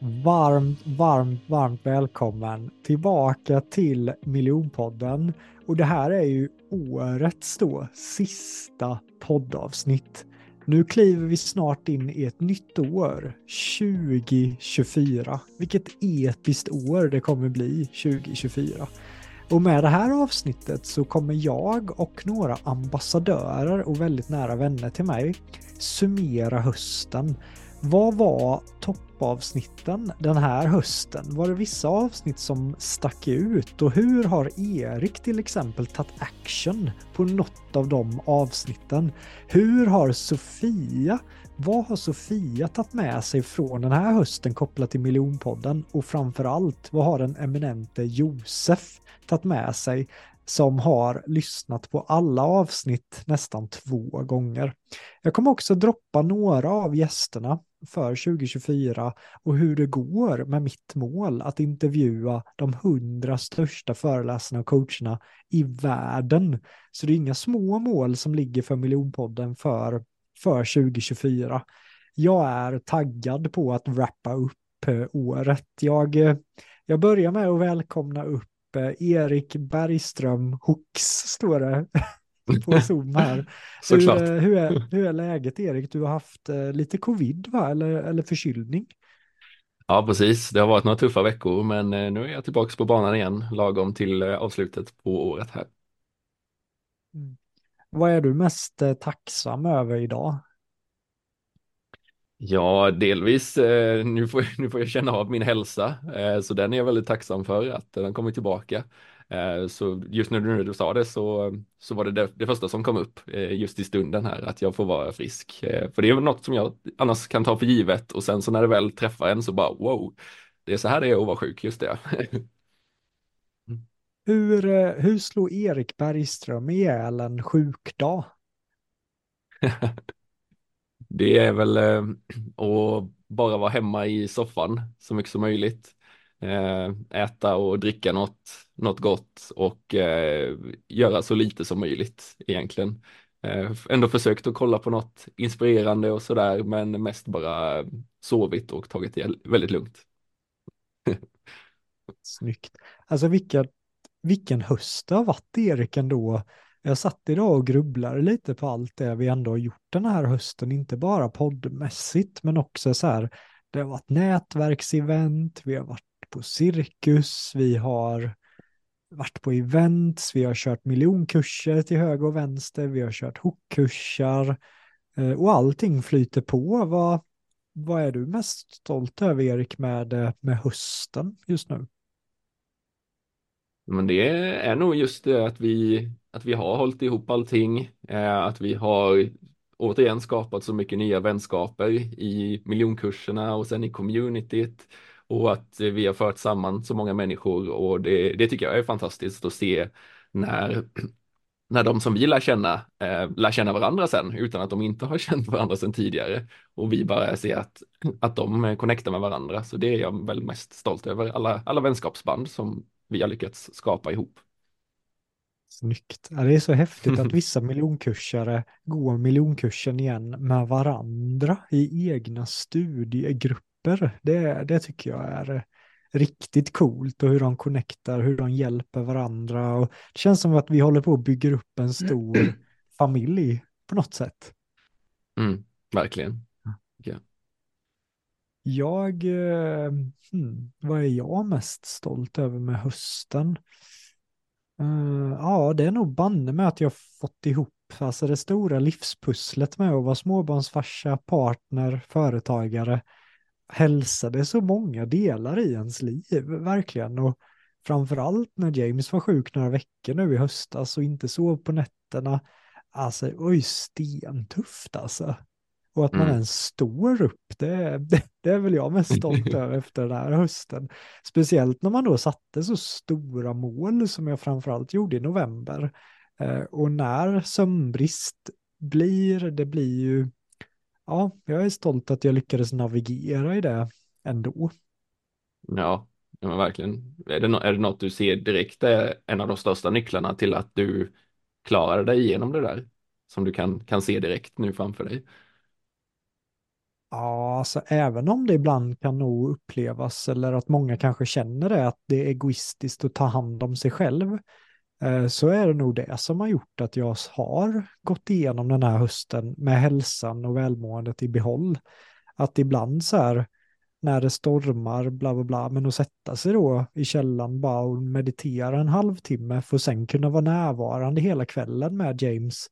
varmt, varmt, varmt välkommen tillbaka till Miljonpodden. Och det här är ju årets då sista poddavsnitt. Nu kliver vi snart in i ett nytt år, 2024. Vilket episkt år det kommer bli 2024. Och med det här avsnittet så kommer jag och några ambassadörer och väldigt nära vänner till mig summera hösten. Vad var toppavsnitten den här hösten? Var det vissa avsnitt som stack ut? Och hur har Erik till exempel tagit action på något av de avsnitten? Hur har Sofia vad har Sofia tagit med sig från den här hösten kopplat till miljonpodden? Och framförallt, vad har den eminente Josef tagit med sig som har lyssnat på alla avsnitt nästan två gånger. Jag kommer också droppa några av gästerna för 2024 och hur det går med mitt mål att intervjua de hundra största föreläsarna och coacherna i världen. Så det är inga små mål som ligger för miljonpodden för, för 2024. Jag är taggad på att wrappa upp eh, året. Jag, eh, jag börjar med att välkomna upp eh, Erik Bergström Hooks står det på Zoom här. Såklart. Hur, hur, är, hur är läget Erik? Du har haft eh, lite covid va? Eller, eller förkylning? Ja, precis. Det har varit några tuffa veckor, men eh, nu är jag tillbaka på banan igen, lagom till eh, avslutet på året här. Mm. Vad är du mest tacksam över idag? Ja, delvis. nu, får, nu får jag känna av min hälsa, så den är jag väldigt tacksam för att den kommer tillbaka. Eh, så just när du, sa det så, så var det, det, det första som kom upp eh, just i stunden här, att jag får vara frisk. Eh, för det är något som jag annars kan ta för givet och sen så när det väl träffar en så bara wow, det är så här det är att vara sjuk, just det. hur, hur slår Erik Bergström ihjäl en sjukdag? det är väl att bara vara hemma i soffan så mycket som möjligt. Eh, äta och dricka något, något gott och eh, göra så lite som möjligt egentligen. Eh, ändå försökt att kolla på något inspirerande och sådär men mest bara sovit och tagit det väldigt lugnt. Snyggt. Alltså vilken, vilken höst det har varit Erik ändå. Jag satt idag och grubblade lite på allt det vi ändå har gjort den här hösten, inte bara poddmässigt men också så här, det har varit nätverksevent, vi har varit på cirkus, vi har varit på events, vi har kört miljonkurser till höger och vänster, vi har kört hookkurser eh, och allting flyter på. Vad, vad är du mest stolt över Erik med, eh, med hösten just nu? Men det är nog just det att vi, att vi har hållit ihop allting, eh, att vi har återigen skapat så mycket nya vänskaper i miljonkurserna och sen i communityt och att vi har fört samman så många människor och det, det tycker jag är fantastiskt att se när när de som vi lär känna eh, lär känna varandra sen utan att de inte har känt varandra sedan tidigare och vi bara ser att, att de connectar med varandra. Så det är jag väl mest stolt över, alla, alla vänskapsband som vi har lyckats skapa ihop. Snyggt. Ja, det är så häftigt att vissa miljonkursare går miljonkursen igen med varandra i egna studiegrupper grupper. Det, det tycker jag är riktigt coolt och hur de connectar, hur de hjälper varandra. Och det känns som att vi håller på att bygga upp en stor familj på något sätt. Mm, verkligen. Ja. Jag, eh, hmm, vad är jag mest stolt över med hösten? Uh, ja, det är nog banne med att jag fått ihop alltså det stora livspusslet med att vara småbarnsfarsa, partner, företagare hälsa, det är så många delar i ens liv, verkligen. Och framförallt när James var sjuk några veckor nu i höstas och inte sov på nätterna. Alltså, oj, stentufft alltså. Och att man mm. ens står upp, det, det, det, är väl jag mest stolt över efter den här hösten. Speciellt när man då satte så stora mål som jag framförallt gjorde i november. Eh, och när sömnbrist blir, det blir ju ja, jag är stolt att jag lyckades navigera i det ändå. Ja, ja men verkligen. Är det, no är det något du ser direkt är en av de största nycklarna till att du klarade dig igenom det där? Som du kan, kan se direkt nu framför dig? Ja, alltså även om det ibland kan nog upplevas eller att många kanske känner det, att det är egoistiskt att ta hand om sig själv, Eh, så är det nog det som har gjort att jag har gått igenom den här hösten med hälsan och välmåendet i behåll. Att ibland så här, när det stormar, bla bla bla, men att sätta sig då i källan bara och meditera en halvtimme för att sen kunna vara närvarande hela kvällen med James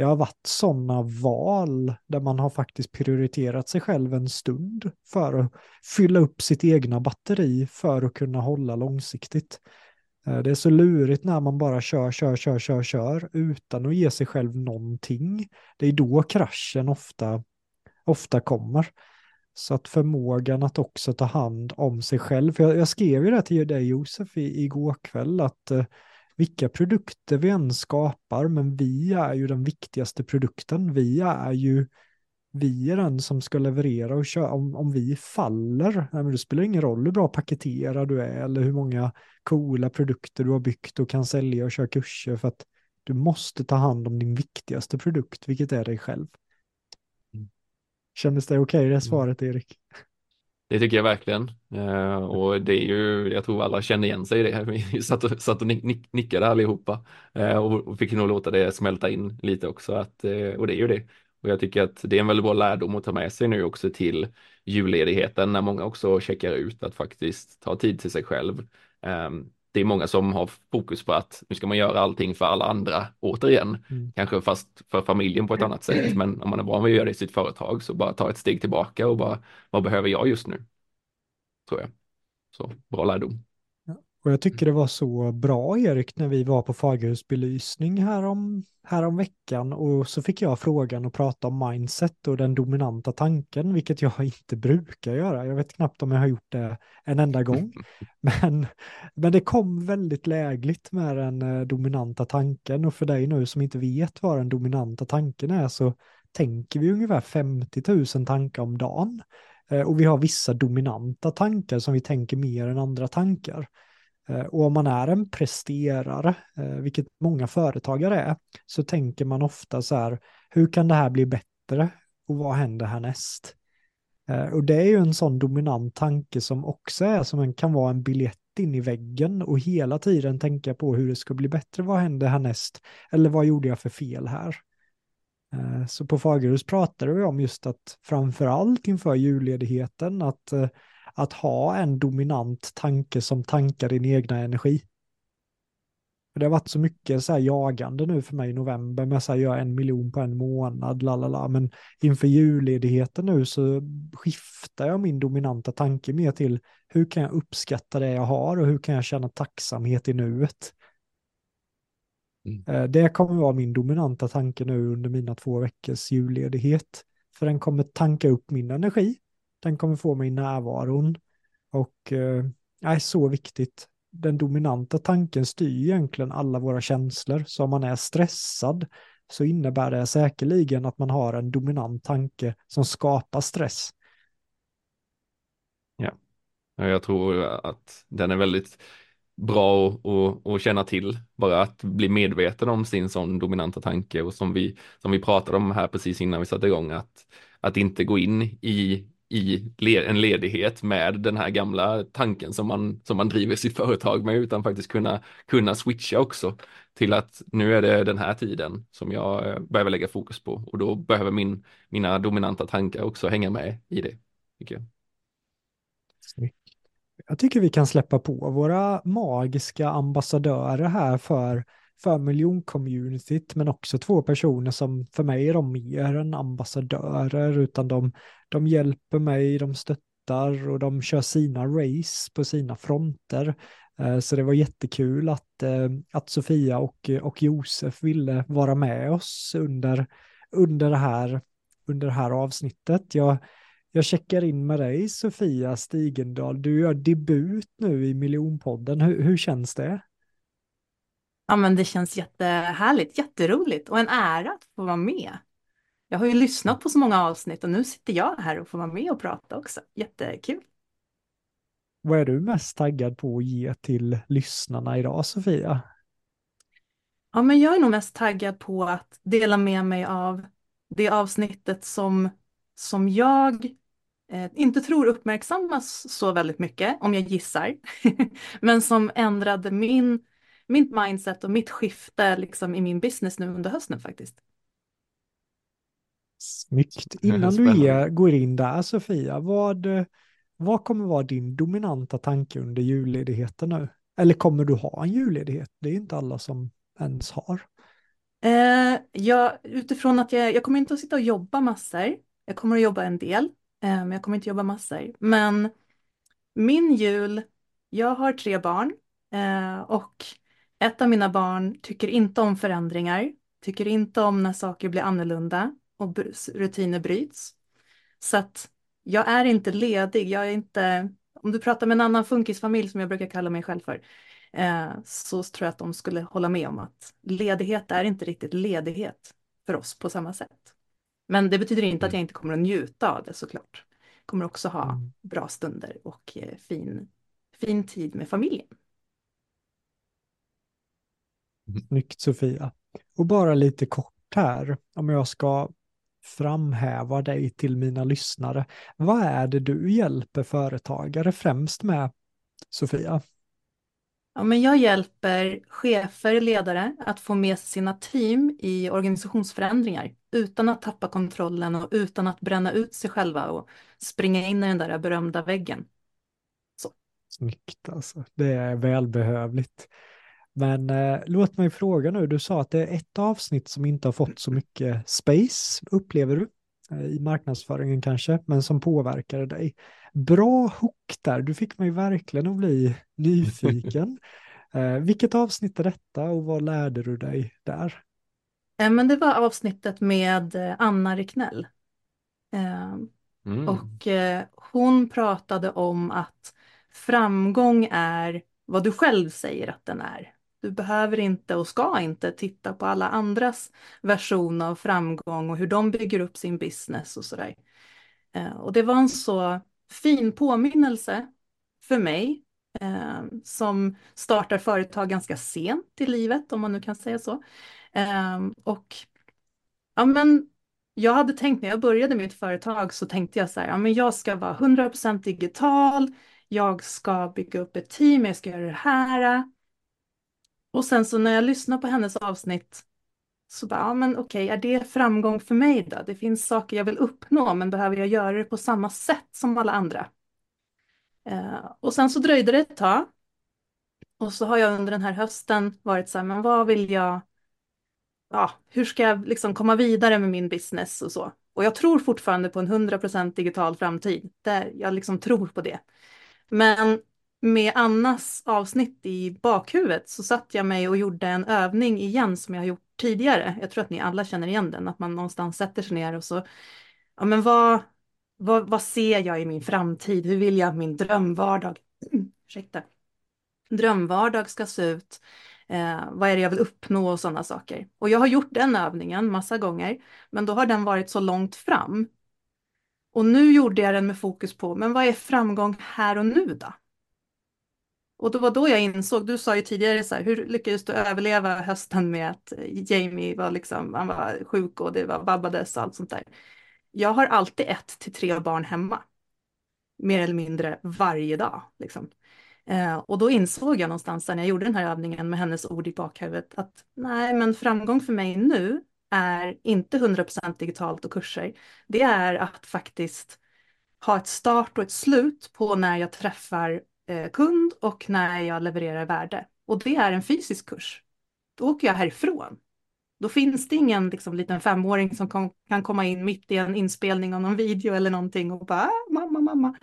det har varit sådana val där man har faktiskt prioriterat sig själv en stund för att fylla upp sitt egna batteri för att kunna hålla långsiktigt. Eh, det är så lurigt när man bara kör, kör, kör, kör, kör utan att ge sig själv någonting. Det är då kraschen ofta, ofta kommer. Så att förmågan att också ta hand om sig själv, för jag, jag skrev ju det till dig Josef i, igår kväll, att eh, vilka produkter vi än skapar, men vi är ju den viktigaste produkten. Vi är ju vi är den som ska leverera och köra. Om, om vi faller, nej, men det spelar ingen roll hur bra paketerad du är eller hur många coola produkter du har byggt och kan sälja och köra kurser för att du måste ta hand om din viktigaste produkt, vilket är dig själv. Mm. Kändes det okej okay, det mm. svaret Erik? Det tycker jag verkligen. Uh, och det är ju, jag tror alla känner igen sig i det. Vi satt och, satt och nick, nickade allihopa uh, och, fick nog låta det smälta in lite också. Att, uh, och det är ju det. Och jag tycker att det är en väldigt bra lärdom att ta med sig nu också till julledigheten när många också checkar ut att faktiskt ta tid till sig själv. Um, det är många som har fokus på att nu ska man göra allting för alla andra återigen, mm. kanske fast för familjen på ett annat sätt. Men om man är van vid att göra det i sitt företag så bara ta ett steg tillbaka och bara vad behöver jag just nu? Tror jag. Så bra lärdom. Och jag tycker det var så bra Erik när vi var på Fagerhusbelysning härom, härom veckan och så fick jag frågan att prata om mindset och den dominanta tanken, vilket jag inte brukar göra. Jag vet knappt om jag har gjort det en enda gång. Men, men det kom väldigt lägligt med den eh, dominanta tanken och för dig nu som inte vet vad den dominanta tanken är så tänker vi ungefär 50 000 tankar om dagen. Eh, och vi har vissa dominanta tankar som vi tänker mer än andra tankar. Eh, och om man är en presterare, eh, vilket många företagare är, så tänker man ofta så här, hur kan det här bli bättre och vad händer härnäst? Eh, och det är ju en sån dominant tanke som också är som en, kan vara en biljett in i väggen och hela tiden tänka på hur det ska bli bättre, vad händer härnäst? Eller vad gjorde jag för fel här? Så på Fagerhus pratade vi om just att framförallt inför julledigheten att att ha en dominant tanke som tankar din egna energi. Det har varit så mycket så här jagande nu för mig i november med att göra en miljon på en månad, lalala. men inför julledigheten nu så skiftar jag min dominanta tanke mer till hur kan jag uppskatta det jag har och hur kan jag känna tacksamhet i nuet. Mm. Eh, det kommer vara min dominanta tanke nu under mina två veckors julledighet. För den kommer tanka upp min energi den kommer få mig i närvaron och eh, är så viktigt. Den dominanta tanken styr egentligen alla våra känslor. Så om man är stressad så innebär det säkerligen att man har en dominant tanke som skapar stress. Ja, jag tror att den är väldigt bra att, att, känna till, bara att bli medveten om sin sån dominanta tanke och som vi, som vi pratade om här precis innan vi satte igång, att, att inte gå in i i en ledighet med den här gamla tanken som man, som man driver sitt företag med utan faktiskt kunna, kunna switcha också till att nu är det den här tiden som jag eh, behöver lägga fokus på och då behöver min, mina dominanta tankar också hänga med i det. Tycker jag. jag tycker vi kan släppa på våra magiska ambassadörer här för för miljoncommunityt, men också två personer som för mig är de mer än ambassadörer, utan de, de hjälper mig, de stöttar och de kör sina race på sina fronter. Eh, så det var jättekul att, eh, att Sofia och, och Josef ville vara med oss under, under, det, här, under det här avsnittet. Jag, jag checkar in med dig Sofia Stigendal. Du gör debut nu i Miljonpodden. Hur, hur känns det? Ja, men det känns jättehärligt, jätteroligt och en ära att få vara med. Jag har ju lyssnat på så många avsnitt och nu sitter jag här och får vara med och prata också. Jättekul. Vad är du mest taggad på att ge till lyssnarna idag, Sofia? Ja, men jag är nog mest taggad på att dela med mig av det avsnittet som, som jag eh, inte tror uppmärksammas så väldigt mycket, om jag gissar, men som ändrade min, mitt mindset och mitt skifte liksom, i min business nu under hösten faktiskt. Snyggt. Innan du är, går in där Sofia, vad, vad kommer vara din dominanta tanke under julledigheten nu? Eller kommer du ha en julledighet? Det är inte alla som ens har. Eh, jag, utifrån att jag, jag kommer inte att sitta och jobba massor. Jag kommer att jobba en del, eh, men jag kommer inte jobba massor. Men min jul, jag har tre barn eh, och ett av mina barn tycker inte om förändringar, tycker inte om när saker blir annorlunda och rutiner bryts. Så att jag är inte ledig, jag är inte, om du pratar med en annan funkisfamilj som jag brukar kalla mig själv för, eh, så tror jag att de skulle hålla med om att ledighet är inte riktigt ledighet för oss på samma sätt. Men det betyder inte att jag inte kommer att njuta av det såklart. Kommer också ha mm. bra stunder och eh, fin, fin tid med familjen. Snyggt Sofia. Och bara lite kort här, om jag ska framhäva dig till mina lyssnare. Vad är det du hjälper företagare främst med, Sofia? Ja, men jag hjälper chefer, ledare att få med sina team i organisationsförändringar utan att tappa kontrollen och utan att bränna ut sig själva och springa in i den där berömda väggen. Så. Snyggt alltså, det är välbehövligt. Men eh, låt mig fråga nu, du sa att det är ett avsnitt som inte har fått så mycket space, upplever du? Eh, I marknadsföringen kanske, men som påverkade dig. Bra hook där, du fick mig verkligen att bli nyfiken. eh, vilket avsnitt är detta och vad lärde du dig där? Eh, men det var avsnittet med eh, Anna Riknell. Eh, mm. Och hon pratade om att framgång är vad du själv säger att den är. Du behöver inte och ska inte titta på alla andras version av framgång och hur de bygger upp sin business och sådär. Eh, och det var en så fin påminnelse för mig eh, som startar företag ganska sent i livet, om man nu kan säga så. Eh, och ja, men jag hade tänkt när jag började mitt företag så tänkte jag så här, ja, men jag ska vara 100% digital, jag ska bygga upp ett team, jag ska göra det här. Och sen så när jag lyssnar på hennes avsnitt så bara, ja men okej, är det framgång för mig då? Det finns saker jag vill uppnå, men behöver jag göra det på samma sätt som alla andra? Eh, och sen så dröjde det ett tag. Och så har jag under den här hösten varit så här, men vad vill jag, ja, hur ska jag liksom komma vidare med min business och så? Och jag tror fortfarande på en 100% digital framtid. Där jag liksom tror på det. Men med Annas avsnitt i bakhuvudet så satt jag mig och gjorde en övning igen som jag har gjort tidigare. Jag tror att ni alla känner igen den, att man någonstans sätter sig ner och så, ja men vad, vad, vad ser jag i min framtid? Hur vill jag att min drömvardag, ursäkta, drömvardag ska se ut? Eh, vad är det jag vill uppnå och sådana saker. Och jag har gjort den övningen massa gånger, men då har den varit så långt fram. Och nu gjorde jag den med fokus på, men vad är framgång här och nu då? Och det var då jag insåg, du sa ju tidigare så här, hur lyckades du överleva hösten med att eh, Jamie var liksom, han var sjuk och det var vabbades och allt sånt där. Jag har alltid ett till tre barn hemma. Mer eller mindre varje dag. Liksom. Eh, och då insåg jag någonstans när jag gjorde den här övningen med hennes ord i bakhuvudet att nej, men framgång för mig nu är inte 100% digitalt och kurser. Det är att faktiskt ha ett start och ett slut på när jag träffar kund och när jag levererar värde. Och det är en fysisk kurs. Då åker jag härifrån. Då finns det ingen liksom, liten femåring som kom, kan komma in mitt i en inspelning av någon video eller någonting och bara ah, mamma, mamma.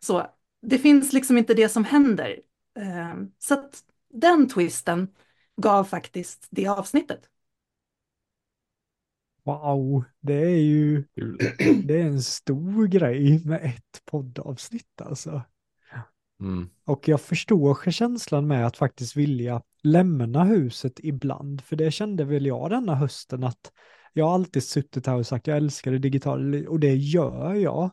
Så det finns liksom inte det som händer. Eh, så att den twisten gav faktiskt det avsnittet. Wow, det är ju det är en stor grej med ett poddavsnitt alltså. Mm. Och jag förstår känslan med att faktiskt vilja lämna huset ibland, för det kände väl jag denna hösten att jag har alltid suttit här och sagt jag älskar det digitala och det gör jag.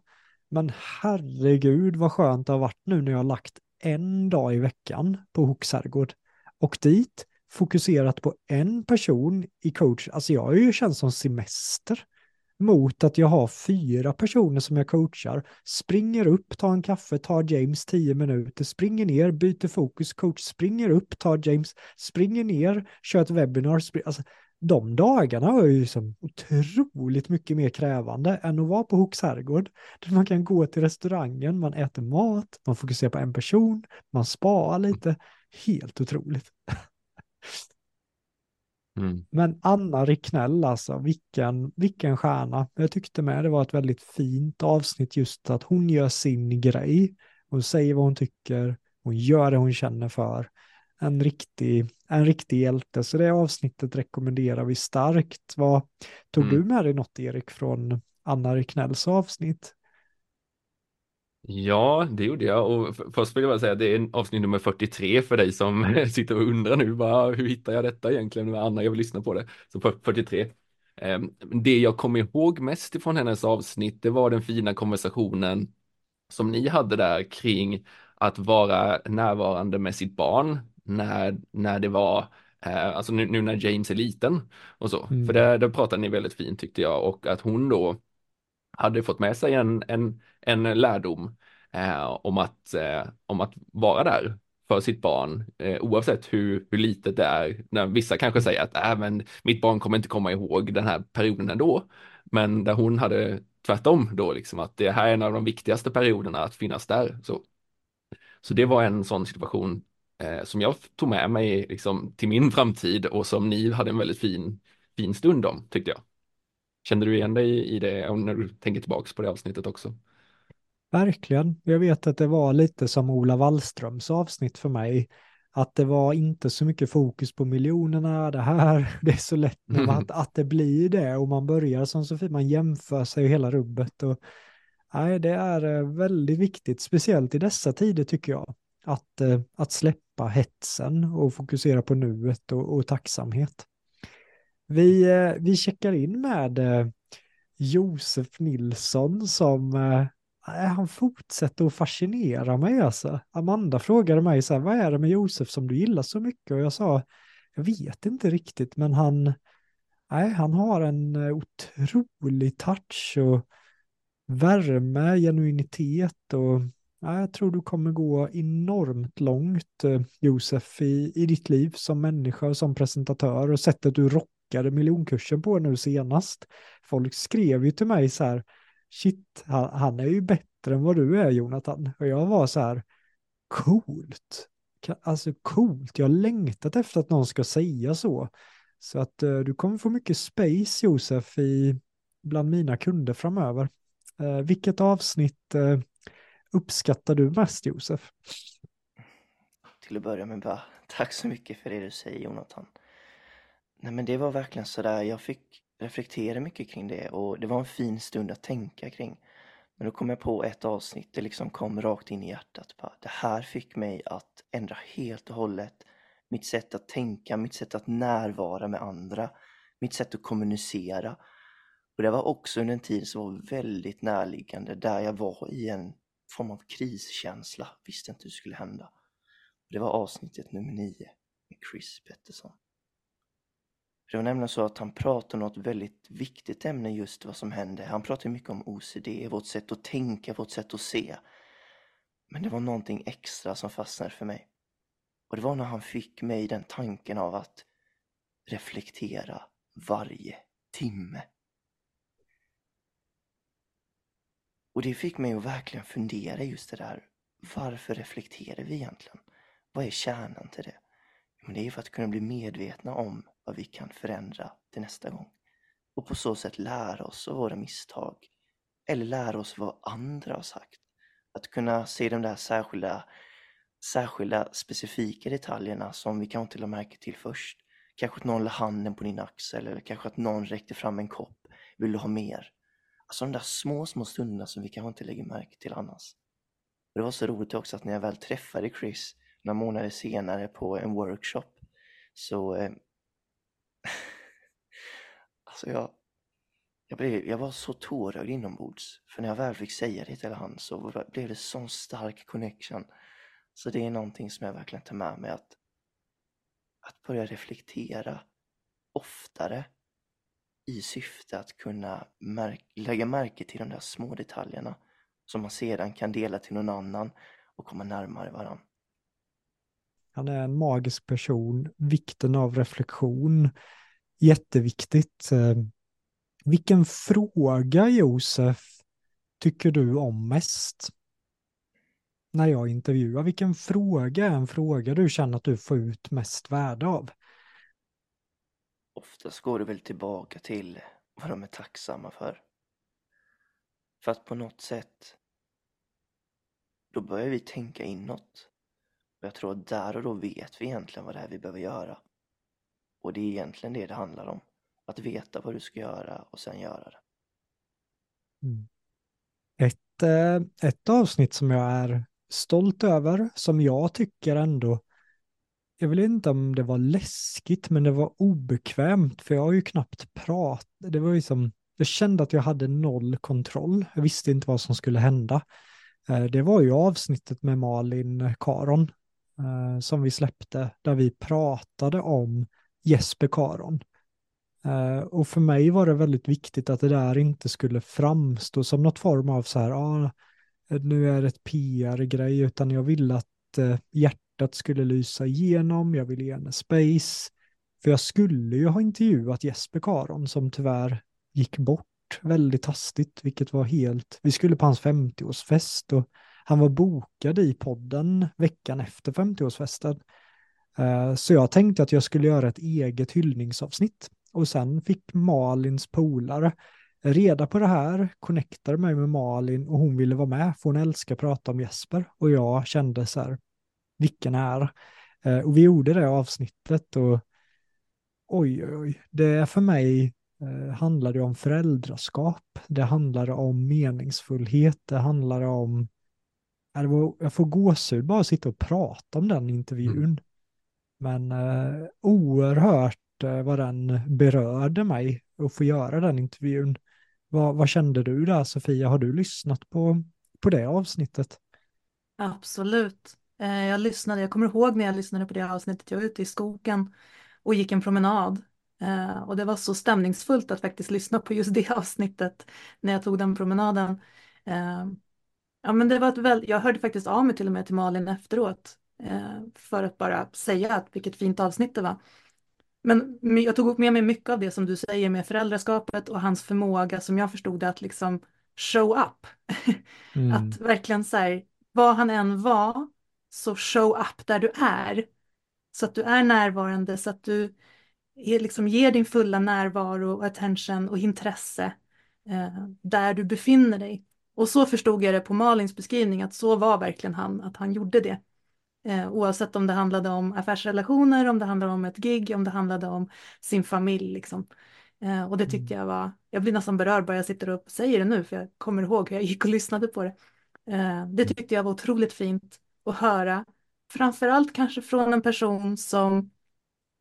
Men herregud vad skönt det har varit nu när jag har lagt en dag i veckan på Hoksärgård och dit fokuserat på en person i coach. Alltså jag har ju känt som semester mot att jag har fyra personer som jag coachar, springer upp, tar en kaffe, tar James tio minuter, springer ner, byter fokus, coach springer upp, tar James, springer ner, kör ett webbinar. Alltså, de dagarna var ju liksom otroligt mycket mer krävande än att vara på Hooks herrgård. Där man kan gå till restaurangen, man äter mat, man fokuserar på en person, man sparar lite. Helt otroligt. Mm. Men Anna Ricknell alltså, vilken, vilken stjärna. Jag tyckte med det var ett väldigt fint avsnitt just att hon gör sin grej. Hon säger vad hon tycker, hon gör det hon känner för. En riktig, en riktig hjälte, så det avsnittet rekommenderar vi starkt. Vad, tog mm. du med dig något Erik från Anna Ricknells avsnitt? Ja, det gjorde jag och först vill jag bara säga att det är avsnitt nummer 43 för dig som sitter och undrar nu bara hur hittar jag detta egentligen Anna, jag vill lyssna på det. Så 43. Ehm, det jag kommer ihåg mest ifrån hennes avsnitt, det var den fina konversationen som ni hade där kring att vara närvarande med sitt barn när, när det var eh, alltså nu, nu, när James är liten och så. Mm. För det, det pratade ni väldigt fint tyckte jag och att hon då hade fått med sig en, en, en lärdom eh, om, att, eh, om att vara där för sitt barn eh, oavsett hur, hur litet det är. När vissa kanske säger att äh, men mitt barn kommer inte komma ihåg den här perioden ändå. Men där hon hade tvärtom då, liksom att det här är en av de viktigaste perioderna att finnas där. Så, så det var en sån situation eh, som jag tog med mig liksom, till min framtid och som ni hade en väldigt fin, fin stund om, tyckte jag. Kände du igen dig i det när du tänker tillbaka på det avsnittet också? Verkligen. Jag vet att det var lite som Ola Wallströms avsnitt för mig. Att det var inte så mycket fokus på miljonerna, det här, det är så lätt nu mm. att, att det blir det och man börjar som så fint, man jämför sig och hela rubbet. Och, nej, det är eh, väldigt viktigt, speciellt i dessa tider tycker jag, att, eh, att släppa hetsen och fokusera på nuet och, och tacksamhet. Vi, eh, vi checkar in med Josef Nilsson som Äh, han fortsätter att fascinera mig alltså. Amanda frågade mig så här, vad är det med Josef som du gillar så mycket? Och jag sa, jag vet inte riktigt, men han, nej, han har en eh, otrolig touch och värme, genuinitet och nej, jag tror du kommer gå enormt långt, eh, Josef, i, i ditt liv som människa och som presentatör och sättet du rockade miljonkursen på nu senast. Folk skrev ju till mig så här, shit, han, han är ju bättre än vad du är Jonathan. Och jag var så här, coolt. Alltså coolt, jag har längtat efter att någon ska säga så. Så att eh, du kommer få mycket space Josef i, bland mina kunder framöver. Eh, vilket avsnitt eh, uppskattar du mest Josef? Till att börja med bara tack så mycket för det du säger Jonathan. Nej men det var verkligen sådär, jag fick Reflekterade mycket kring det och det var en fin stund att tänka kring. Men då kom jag på ett avsnitt, det liksom kom rakt in i hjärtat. Bara, det här fick mig att ändra helt och hållet mitt sätt att tänka, mitt sätt att närvara med andra, mitt sätt att kommunicera. Och det var också under en tid som var väldigt närliggande där jag var i en form av kriskänsla, visste inte hur det skulle hända. Det var avsnittet nummer nio med Chris Pettersson. Det var nämligen så att han pratade om något väldigt viktigt ämne just vad som hände. Han pratade mycket om OCD, vårt sätt att tänka, vårt sätt att se. Men det var någonting extra som fastnade för mig. Och det var när han fick mig den tanken av att reflektera varje timme. Och det fick mig att verkligen fundera just det där. Varför reflekterar vi egentligen? Vad är kärnan till det? Men det är för att kunna bli medvetna om vad vi kan förändra till nästa gång. Och på så sätt lära oss av våra misstag. Eller lära oss vad andra har sagt. Att kunna se de där särskilda, särskilda specifika detaljerna som vi kanske inte lade märke till först. Kanske att någon la handen på din axel eller kanske att någon räckte fram en kopp. Vill du ha mer? Alltså de där små, små stunderna som vi kanske inte lägger märke till annars. Och det var så roligt också att när jag väl träffade Chris några månader senare på en workshop så eh, alltså jag, jag, blev, jag var så tårögd inombords. För när jag väl fick säga det till honom så blev det sån stark connection. Så det är någonting som jag verkligen tar med mig att, att börja reflektera oftare i syfte att kunna märk lägga märke till de där små detaljerna som man sedan kan dela till någon annan och komma närmare varandra. Han är en magisk person, vikten av reflektion, jätteviktigt. Eh, vilken fråga, Josef, tycker du om mest? När jag intervjuar, vilken fråga är en fråga du känner att du får ut mest värde av? Oftast går det väl tillbaka till vad de är tacksamma för. För att på något sätt, då börjar vi tänka inåt. Och jag tror att där och då vet vi egentligen vad det är vi behöver göra. Och det är egentligen det det handlar om. Att veta vad du ska göra och sen göra det. Mm. Ett, eh, ett avsnitt som jag är stolt över, som jag tycker ändå, jag vet inte om det var läskigt, men det var obekvämt, för jag har ju knappt pratat, det var ju som, jag kände att jag hade noll kontroll, jag visste inte vad som skulle hända. Eh, det var ju avsnittet med Malin eh, Karon eh, som vi släppte, där vi pratade om Jesper Karon. Eh, och för mig var det väldigt viktigt att det där inte skulle framstå som något form av så här, ah, nu är det ett PR-grej, utan jag ville att eh, hjärtat skulle lysa igenom, jag ville ge henne space. För jag skulle ju ha intervjuat Jesper Karon som tyvärr gick bort väldigt hastigt, vilket var helt, vi skulle på hans 50-årsfest och han var bokad i podden veckan efter 50-årsfesten. Eh, så jag tänkte att jag skulle göra ett eget hyllningsavsnitt och sen fick Malins polare reda på det här, connectade mig med Malin och hon ville vara med, för hon älskar att prata om Jesper. Och jag kände så här, vilken är. Eh, och vi gjorde det avsnittet och oj, oj, oj, det för mig eh, handlade om föräldraskap, det handlade om meningsfullhet, det handlade om, jag får gåshud bara att sitta och prata om den intervjun. Mm. Men eh, oerhört Eh, vad den berörde mig att få göra den intervjun. Vad, vad kände du där Sofia? Har du lyssnat på, på det avsnittet? Absolut. Eh, jag lyssnade, jag kommer ihåg när jag lyssnade på det avsnittet, jag var ute i skogen och gick en promenad. Eh, och det var så stämningsfullt att faktiskt lyssna på just det avsnittet när jag tog den promenaden. Ja, men det var ett väl, jag hörde faktiskt av mig till och med till Malin efteråt för att bara säga att vilket fint avsnitt det var. Men jag tog med mig mycket av det som du säger med föräldraskapet och hans förmåga som jag förstod det att liksom show up. Mm. att verkligen så här, vad han än var, så show up där du är. Så att du är närvarande, så att du liksom ger din fulla närvaro, och attention och intresse eh, där du befinner dig. Och så förstod jag det på Malins beskrivning, att så var verkligen han, att han gjorde det. Eh, oavsett om det handlade om affärsrelationer, om det handlade om ett gig, om det handlade om sin familj. Liksom. Eh, och det tyckte jag var, jag blir nästan berörd bara jag sitter och säger det nu, för jag kommer ihåg hur jag gick och lyssnade på det. Eh, det tyckte jag var otroligt fint att höra, framförallt kanske från en person som,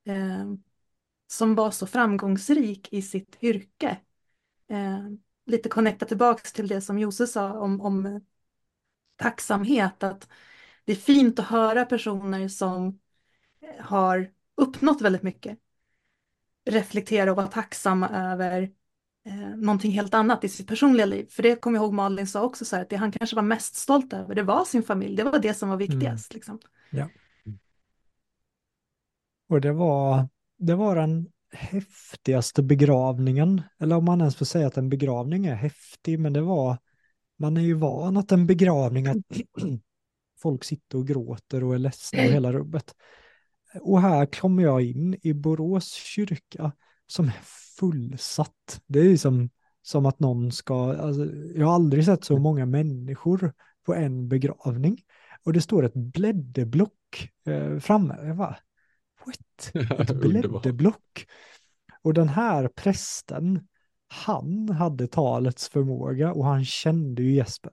eh, som var så framgångsrik i sitt yrke. Eh, Lite connecta tillbaks till det som Jose sa om, om tacksamhet, att det är fint att höra personer som har uppnått väldigt mycket reflektera och vara tacksamma över eh, någonting helt annat i sitt personliga liv. För det kommer jag ihåg Malin sa också, så här, att det han kanske var mest stolt över, det var sin familj, det var det som var viktigast. Mm. Liksom. Ja. Och det var, det var den häftigaste begravningen, eller om man ens får säga att en begravning är häftig, men det var, man är ju van att en begravning, att folk sitter och gråter och är ledsna och hela rubbet. Och här kommer jag in i Borås kyrka som är fullsatt. Det är som, som att någon ska, alltså, jag har aldrig sett så många människor på en begravning. Och det står ett blädderblock eh, framme. Jag bara, what? Ett blädderblock. Och den här prästen, han hade talets förmåga och han kände ju Jesper.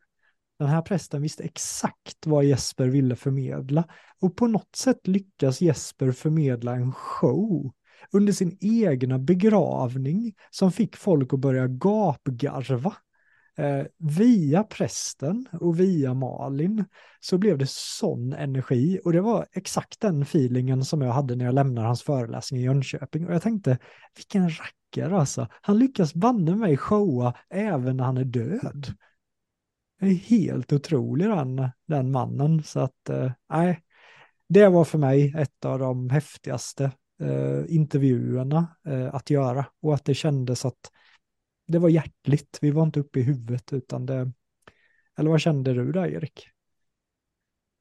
Den här prästen visste exakt vad Jesper ville förmedla och på något sätt lyckas Jesper förmedla en show under sin egna begravning som fick folk att börja gapgarva. Eh, via prästen och via Malin så blev det sån energi. Och det var exakt den feelingen som jag hade när jag lämnade hans föreläsning i Jönköping. Och jag tänkte vilken rackare alltså. Han lyckas banne mig showa även när han är död. Det är helt otrolig den, den mannen. Så att eh, nej, eh, det var för mig ett av de häftigaste eh, intervjuerna eh, att göra. Och att det kändes att det var hjärtligt. Vi var inte uppe i huvudet utan det, eller vad kände du där Erik?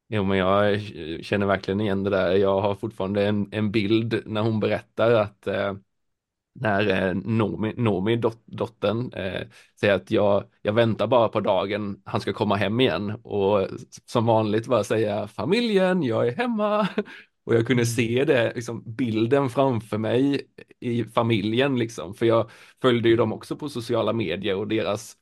Jo, men jag känner verkligen igen det där. Jag har fortfarande en, en bild när hon berättar att eh, när eh, Nomi, Nomi dot, dottern, eh, säger att jag, jag väntar bara på dagen han ska komma hem igen och som vanligt bara säga familjen, jag är hemma och jag kunde mm. se det, liksom, bilden framför mig i familjen, liksom. för jag följde ju dem också på sociala medier och deras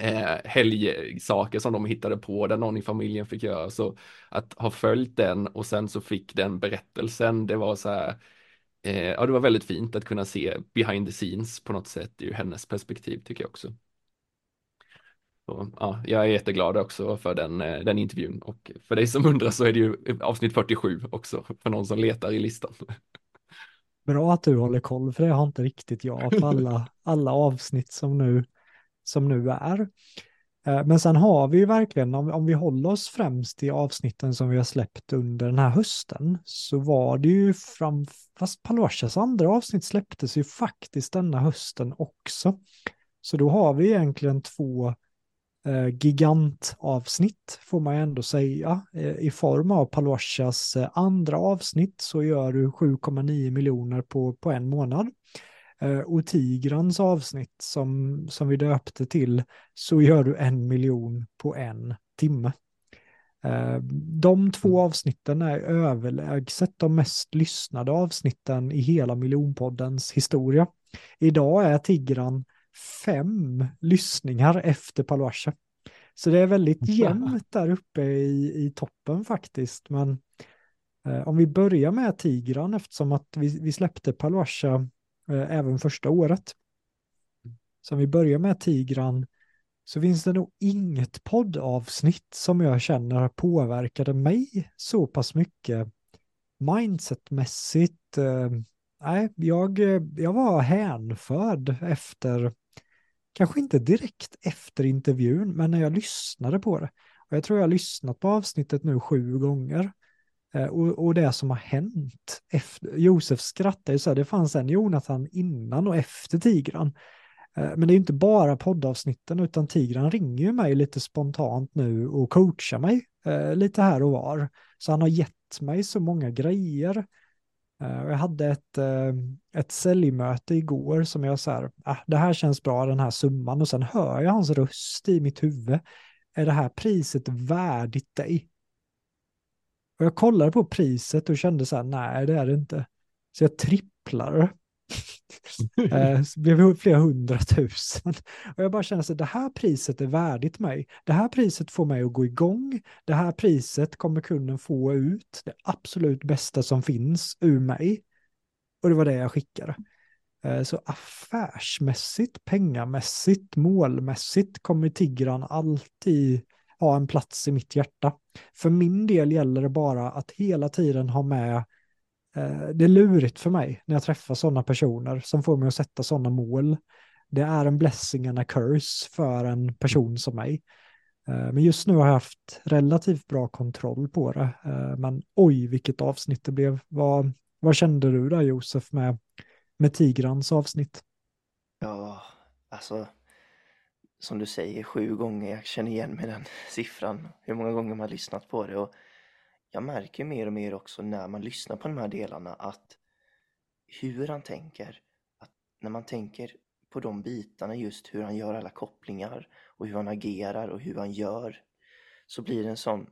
eh, helgsaker som de hittade på där någon i familjen fick göra. Så att ha följt den och sen så fick den berättelsen, det var så här, eh, ja det var väldigt fint att kunna se behind the scenes på något sätt ur hennes perspektiv tycker jag också. Så, ja, jag är jätteglad också för den, eh, den intervjun och för dig som undrar så är det ju avsnitt 47 också för någon som letar i listan. Bra att du håller koll för det har inte riktigt jag på alla, alla avsnitt som nu, som nu är. Eh, men sen har vi ju verkligen, om, om vi håller oss främst i avsnitten som vi har släppt under den här hösten, så var det ju fram, fast Palwashas andra avsnitt släpptes ju faktiskt denna hösten också. Så då har vi egentligen två eh, gigantavsnitt får man ändå säga. Eh, I form av Palwashas eh, andra avsnitt så gör du 7,9 miljoner på, på en månad. Eh, och Tigrans avsnitt som, som vi döpte till så gör du en miljon på en timme. Eh, de två mm. avsnitten är överlägset de mest lyssnade avsnitten i hela miljonpoddens historia. Idag är Tigran fem lyssningar efter Paluasha. Så det är väldigt jämnt där uppe i, i toppen faktiskt. Men eh, om vi börjar med Tigran eftersom att vi, vi släppte Paluasha eh, även första året. Så om vi börjar med Tigran så finns det nog inget poddavsnitt som jag känner påverkade mig så pass mycket mindsetmässigt. Eh, nej, jag, jag var hänförd efter kanske inte direkt efter intervjun, men när jag lyssnade på det. Och jag tror jag har lyssnat på avsnittet nu sju gånger. Eh, och, och, det som har hänt, efter, Josef skrattar ju så här, det fanns en Jonathan innan och efter Tigran. Eh, men det är inte bara poddavsnitten utan Tigran ringer ju mig lite spontant nu och coachar mig eh, lite här och var. Så han har gett mig så många grejer Eh, Eh, jag hade ett, eh, ett säljmöte igår som jag så här, ah, det här känns bra den här summan och sen hör jag hans röst i mitt huvud. Är det här priset värdigt dig? Och jag kollade på priset och kände så här, nej det är det inte. Så jag tripplar eh, det blev flera hundratusen. Och jag bara känner att det här priset är värdigt mig. Det här priset får mig att gå igång. Det här priset kommer kunden få ut det absolut bästa som finns ur mig. Och det var det jag skickade. Eh, så affärsmässigt, pengamässigt, målmässigt kommer Tigran alltid ha en plats i mitt hjärta. För min del gäller det bara att hela tiden ha med Eh, det är lurigt för mig när jag träffar sådana personer som får mig att sätta sådana mål. Det är en blessing and a curse för en person som mig. Eh, men just nu har jag haft relativt bra kontroll på det. Eh, men oj, vilket avsnitt det blev. Vad, vad kände du där Josef med, med Tigrans avsnitt? Ja, alltså som du säger sju gånger, jag känner igen mig den siffran, hur många gånger man har lyssnat på det. Och jag märker mer och mer också när man lyssnar på de här delarna att hur han tänker, att när man tänker på de bitarna, just hur han gör alla kopplingar och hur han agerar och hur han gör, så blir det en sån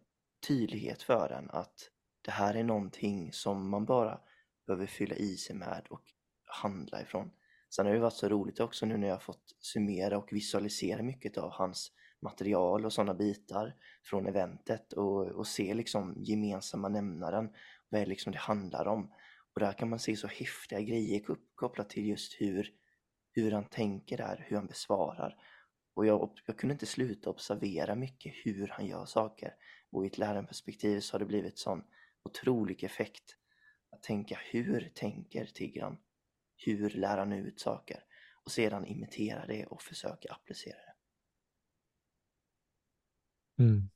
tydlighet för en att det här är någonting som man bara behöver fylla i sig med och handla ifrån. Sen har det varit så roligt också nu när jag fått summera och visualisera mycket av hans material och sådana bitar från eventet och, och se liksom gemensamma nämnaren, vad är liksom det handlar om. Och där kan man se så häftiga grejer kopplat till just hur, hur han tänker där, hur han besvarar. Och jag, jag kunde inte sluta observera mycket hur han gör saker. Och i ett lärarperspektiv så har det blivit sån otrolig effekt. Att tänka hur tänker Tigran? Hur lär han ut saker? Och sedan imitera det och försöka applicera det. Mm.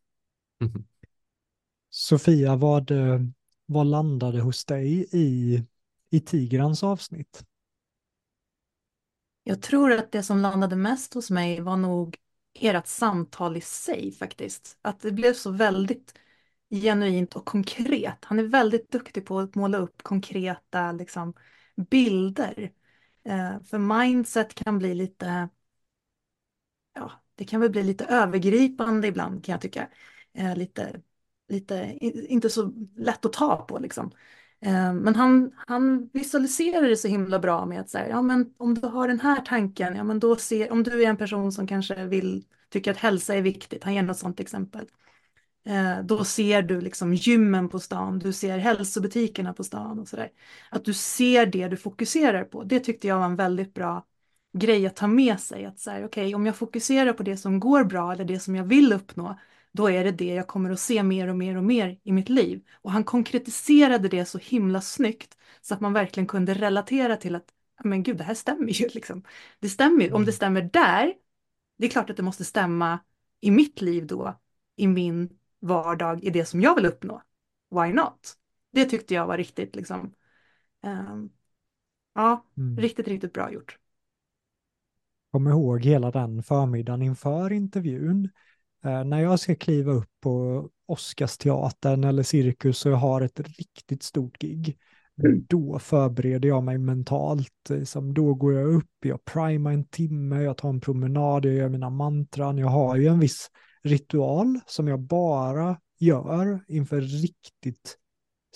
Sofia, vad, eh, vad landade hos dig i, i Tigrans avsnitt? Jag tror att det som landade mest hos mig var nog ert samtal i sig faktiskt. Att det blev så väldigt genuint och konkret. Han är väldigt duktig på att måla upp konkreta liksom, bilder. Eh, för mindset kan bli lite, ja, det kan väl bli lite övergripande ibland kan jag tycka. Eh, lite, lite, inte så lätt att ta på liksom. Eh, men han, han visualiserar det så himla bra med att säga, ja men om du har den här tanken, ja men då ser, om du är en person som kanske vill, tycker att hälsa är viktigt, han ger något sånt exempel. Eh, då ser du liksom gymmen på stan, du ser hälsobutikerna på stan och sådär. Att du ser det du fokuserar på, det tyckte jag var en väldigt bra grej att ta med sig. Att säga, okej, okay, om jag fokuserar på det som går bra eller det som jag vill uppnå, då är det det jag kommer att se mer och mer och mer i mitt liv. Och han konkretiserade det så himla snyggt så att man verkligen kunde relatera till att, men gud, det här stämmer ju liksom. Det stämmer ju, om det mm. stämmer där, det är klart att det måste stämma i mitt liv då, i min vardag, i det som jag vill uppnå. Why not? Det tyckte jag var riktigt liksom, um, ja, mm. riktigt, riktigt bra gjort. Kom ihåg hela den förmiddagen inför intervjun Eh, när jag ska kliva upp på Oscarsteatern eller Cirkus och jag har ett riktigt stort gig, mm. då förbereder jag mig mentalt. Liksom, då går jag upp, jag primar en timme, jag tar en promenad, jag gör mina mantran. Jag har ju en viss ritual som jag bara gör inför riktigt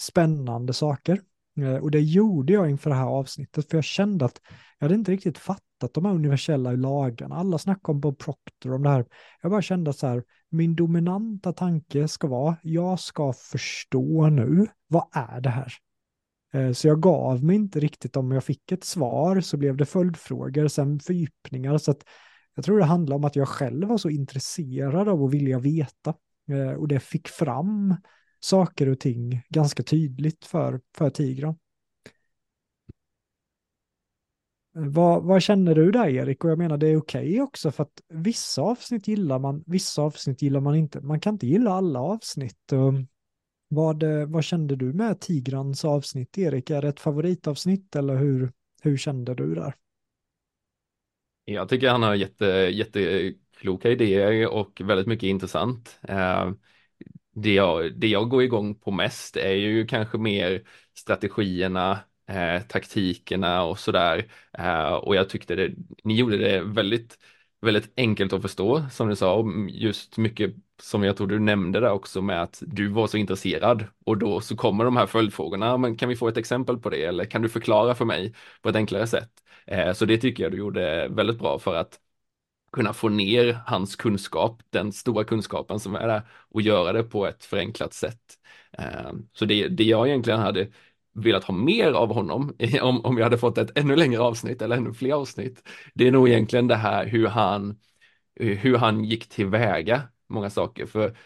spännande saker. Eh, och det gjorde jag inför det här avsnittet, för jag kände att jag hade inte riktigt fattat de här universella lagarna. Alla snackar om Bob Proctor, om det här. Jag bara kände så här, min dominanta tanke ska vara, jag ska förstå nu, vad är det här? Eh, så jag gav mig inte riktigt om jag fick ett svar så blev det följdfrågor, sen fördjupningar. Så att jag tror det handlar om att jag själv var så intresserad av att vilja veta. Eh, och det fick fram saker och ting ganska tydligt för, för Tigran. Vad, vad, känner du där Erik? Och jag menar det är okej okay också för att vissa avsnitt gillar man, vissa avsnitt gillar man inte. Man kan inte gilla alla avsnitt. Um, vad, eh, vad kände du med Tigrans avsnitt Erik? Är det ett favoritavsnitt eller hur, hur kände du där? Jag tycker han har jätte, jättekloka idéer och väldigt mycket intressant. Eh, det jag, det jag går igång på mest är ju kanske mer strategierna, eh, taktikerna och sådär. Eh, och jag tyckte det, ni gjorde det väldigt, väldigt enkelt att förstå, som du sa, just mycket som jag tror du nämnde där också med att du var så intresserad och då så kommer de här följdfrågorna, ah, men kan vi få ett exempel på det eller kan du förklara för mig på ett enklare sätt? Eh, så det tycker jag du gjorde väldigt bra för att kunna få ner hans kunskap, den stora kunskapen som är där och göra det på ett förenklat sätt. Eh, så det, det jag egentligen hade velat ha mer av honom, om, om jag hade fått ett ännu längre avsnitt eller ännu fler avsnitt, det är nog egentligen det här hur han, hur han gick tillväga många saker. För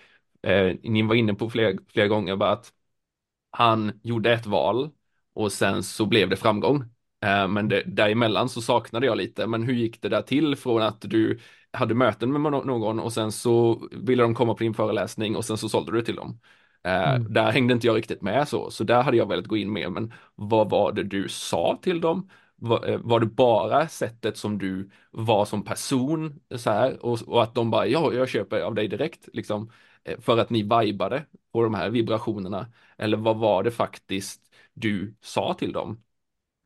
eh, ni var inne på flera, flera gånger bara att han gjorde ett val och sen så blev det framgång. Eh, men det, däremellan så saknade jag lite, men hur gick det där till från att du hade möten med någon och sen så ville de komma på din föreläsning och sen så sålde du till dem. Eh, mm. Där hängde inte jag riktigt med så, så där hade jag velat gå in mer, men vad var det du sa till dem? Var, eh, var det bara sättet som du var som person så här och, och att de bara, ja, jag köper av dig direkt, liksom, för att ni vibade på de här vibrationerna? Eller vad var det faktiskt du sa till dem?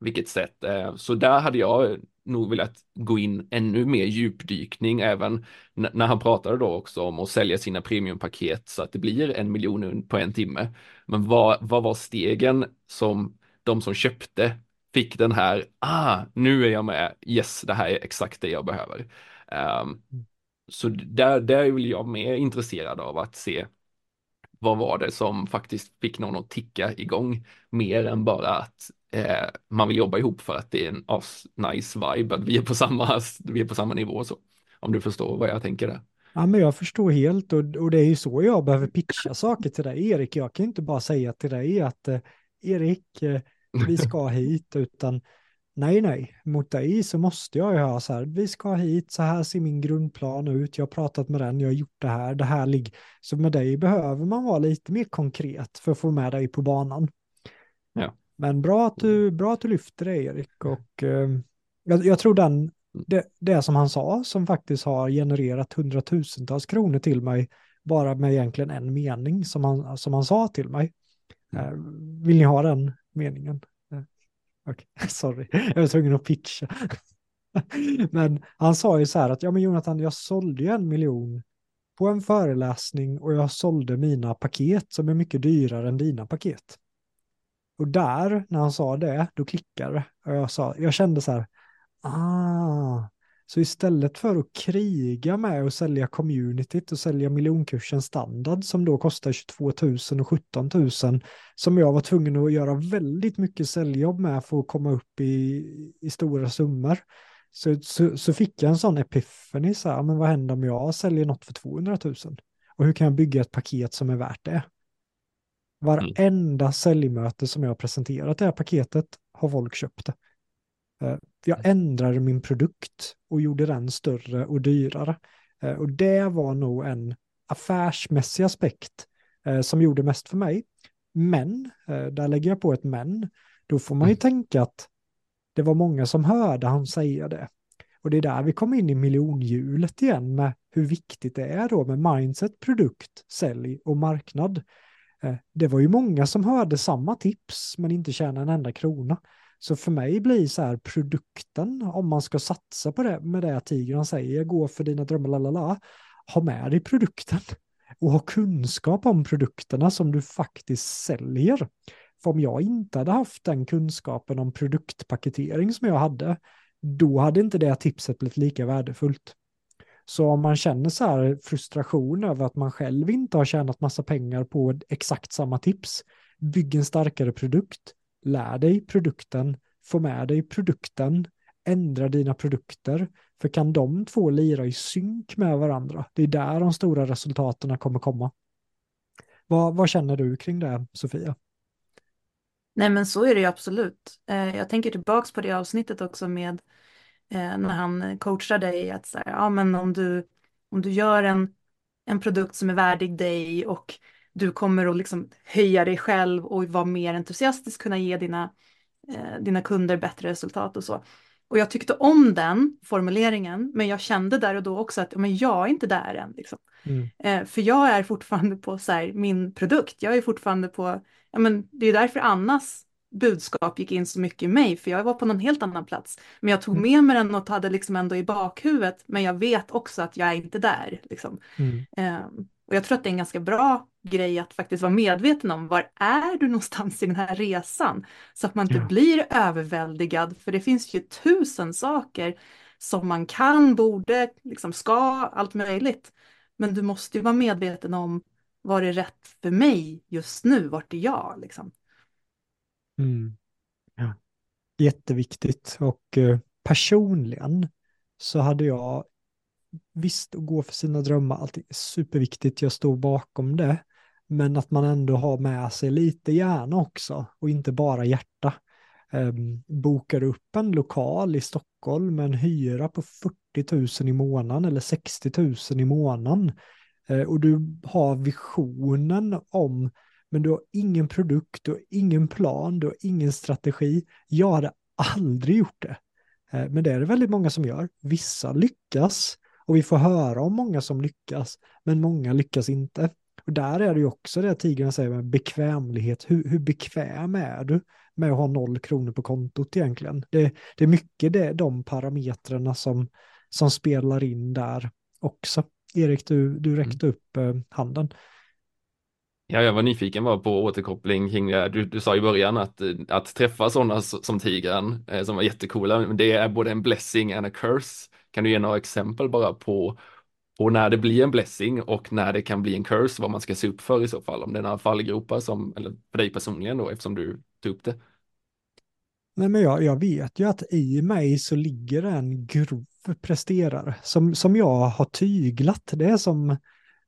vilket sätt. Eh, så där hade jag nog velat gå in ännu mer djupdykning även när han pratade då också om att sälja sina premiumpaket så att det blir en miljon på en timme. Men vad, vad var stegen som de som köpte fick den här, ah, nu är jag med, yes, det här är exakt det jag behöver. Um, så där, där är väl jag mer intresserad av att se vad var det som faktiskt fick någon att ticka igång mer än bara att eh, man vill jobba ihop för att det är en nice vibe, att vi är på samma, vi är på samma nivå och så. om du förstår vad jag tänker där. Ja, men jag förstår helt och, och det är ju så jag behöver pitcha saker till dig, Erik. Jag kan inte bara säga till dig att eh, Erik, eh, vi ska hit, utan nej, nej, mot dig så måste jag ju ha så här, vi ska hit, så här ser min grundplan ut, jag har pratat med den, jag har gjort det här, det här ligger. Så med dig behöver man vara lite mer konkret för att få med dig på banan. Ja. Men bra att du, bra att du lyfter det, Erik, och eh, jag, jag tror den det, det som han sa som faktiskt har genererat hundratusentals kronor till mig bara med egentligen en mening som han, som han sa till mig. Uh, vill ni ha den meningen? Okay. Sorry, jag var tvungen att pitcha. men han sa ju så här att ja men Jonathan, jag sålde ju en miljon på en föreläsning och jag sålde mina paket som är mycket dyrare än dina paket. Och där, när han sa det, då klickade det. Och jag, sa, jag kände så här, Ah, så istället för att kriga med att sälja communityt och sälja miljonkursen standard som då kostar 22 000 och 17 000 som jag var tvungen att göra väldigt mycket säljjobb med för att komma upp i, i stora summor. Så, så, så, fick jag en sån epiphany, så här, men vad händer om jag säljer något för 200 000? Och hur kan jag bygga ett paket som är värt det? Varenda mm. säljmöte som jag har presenterat det här paketet har folk köpt det. Eh, jag ändrade min produkt och gjorde den större och dyrare. Eh, och det var nog en affärsmässig aspekt eh, som gjorde mest för mig. Men, där lägger jag på ett men, då får man ju mm. tänka att det var många som hörde han säga det. Och det är där vi kommer in i miljonhjulet igen med hur viktigt det är då med mindset, produkt, sälj och marknad. Det var ju många som hörde samma tips men inte tjänade en enda krona. Så för mig blir så här produkten, om man ska satsa på det med det tigern säger, gå för dina drömmar, lalala, ha med dig produkten och ha kunskap om produkterna som du faktiskt säljer. För om jag inte hade haft den kunskapen om produktpaketering som jag hade, då hade inte det tipset blivit lika värdefullt. Så om man känner så här frustration över att man själv inte har tjänat massa pengar på exakt samma tips, bygg en starkare produkt, lär dig produkten, få med dig produkten, ändra dina produkter. För kan de två lira i synk med varandra, det är där de stora resultaten kommer komma. Vad, vad känner du kring det, Sofia? Nej men så är det ju absolut. Eh, jag tänker tillbaks på det avsnittet också med eh, när han coachar dig att så här, ja men om du, om du gör en, en produkt som är värdig dig och du kommer att liksom höja dig själv och vara mer entusiastisk, kunna ge dina, eh, dina kunder bättre resultat och så. Och jag tyckte om den formuleringen, men jag kände där och då också att men jag är inte där än. Liksom. Mm. Eh, för jag är fortfarande på så här, min produkt, jag är fortfarande på, ja, men det är därför Annas budskap gick in så mycket i mig, för jag var på någon helt annan plats. Men jag tog mm. med mig den och hade liksom ändå i bakhuvudet, men jag vet också att jag är inte där. Liksom. Mm. Eh, och jag tror att det är en ganska bra grej att faktiskt vara medveten om var är du någonstans i den här resan? Så att man inte ja. blir överväldigad, för det finns ju tusen saker som man kan, borde, liksom ska, allt möjligt. Men du måste ju vara medveten om vad är rätt för mig just nu, vart är jag liksom? Mm. Ja. Jätteviktigt och eh, personligen så hade jag visst, att gå för sina drömmar, allting är superviktigt, jag står bakom det. Men att man ändå har med sig lite hjärna också och inte bara hjärta. Um, bokar upp en lokal i Stockholm med en hyra på 40 000 i månaden eller 60 000 i månaden. Uh, och du har visionen om, men du har ingen produkt, du har ingen plan, du har ingen strategi. Jag hade aldrig gjort det. Eh, men det är det väldigt många som gör. Vissa lyckas, och vi får höra om många som lyckas, men många lyckas inte. Och där är det ju också det tigern säger med bekvämlighet. Hur, hur bekväm är du med att ha noll kronor på kontot egentligen? Det, det är mycket det, de parametrarna som, som spelar in där också. Erik, du, du mm. räckte mm. upp eh, handen. Ja, jag var nyfiken bara på återkoppling kring det. Du, du sa i början att, att träffa sådana som tigern, eh, som var jättecoola, men det är både en blessing and a curse. Kan du ge några exempel bara på, på när det blir en blessing och när det kan bli en curse, vad man ska se upp för i så fall, om det är några fallgropar som, eller för dig personligen då, eftersom du tog upp det? Nej, men jag, jag vet ju att i mig så ligger en grov presterare som, som jag har tyglat. Det är som,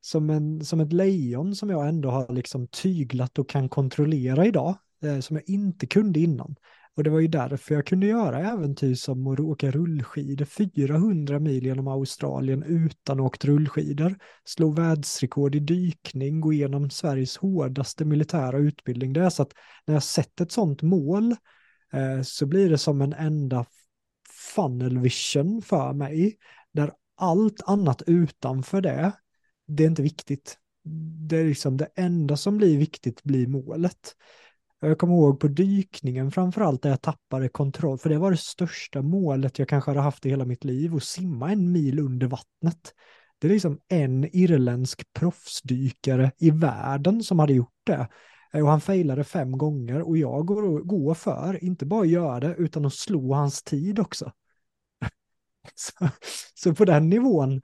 som, en, som ett lejon som jag ändå har liksom tyglat och kan kontrollera idag, eh, som jag inte kunde innan. Och det var ju därför jag kunde göra äventyr som att åka rullskidor 400 mil genom Australien utan att åkt rullskidor, slå världsrekord i dykning, gå igenom Sveriges hårdaste militära utbildning. Det är så att när jag sett ett sånt mål eh, så blir det som en enda funnel vision för mig, där allt annat utanför det, det är inte viktigt. Det är liksom det enda som blir viktigt blir målet. Jag kommer ihåg på dykningen framförallt där jag tappade kontroll, för det var det största målet jag kanske hade haft i hela mitt liv, att simma en mil under vattnet. Det är liksom en irländsk proffsdykare i världen som hade gjort det. Och han failade fem gånger och jag går, går för, inte bara göra det, utan att slå hans tid också. så, så på den nivån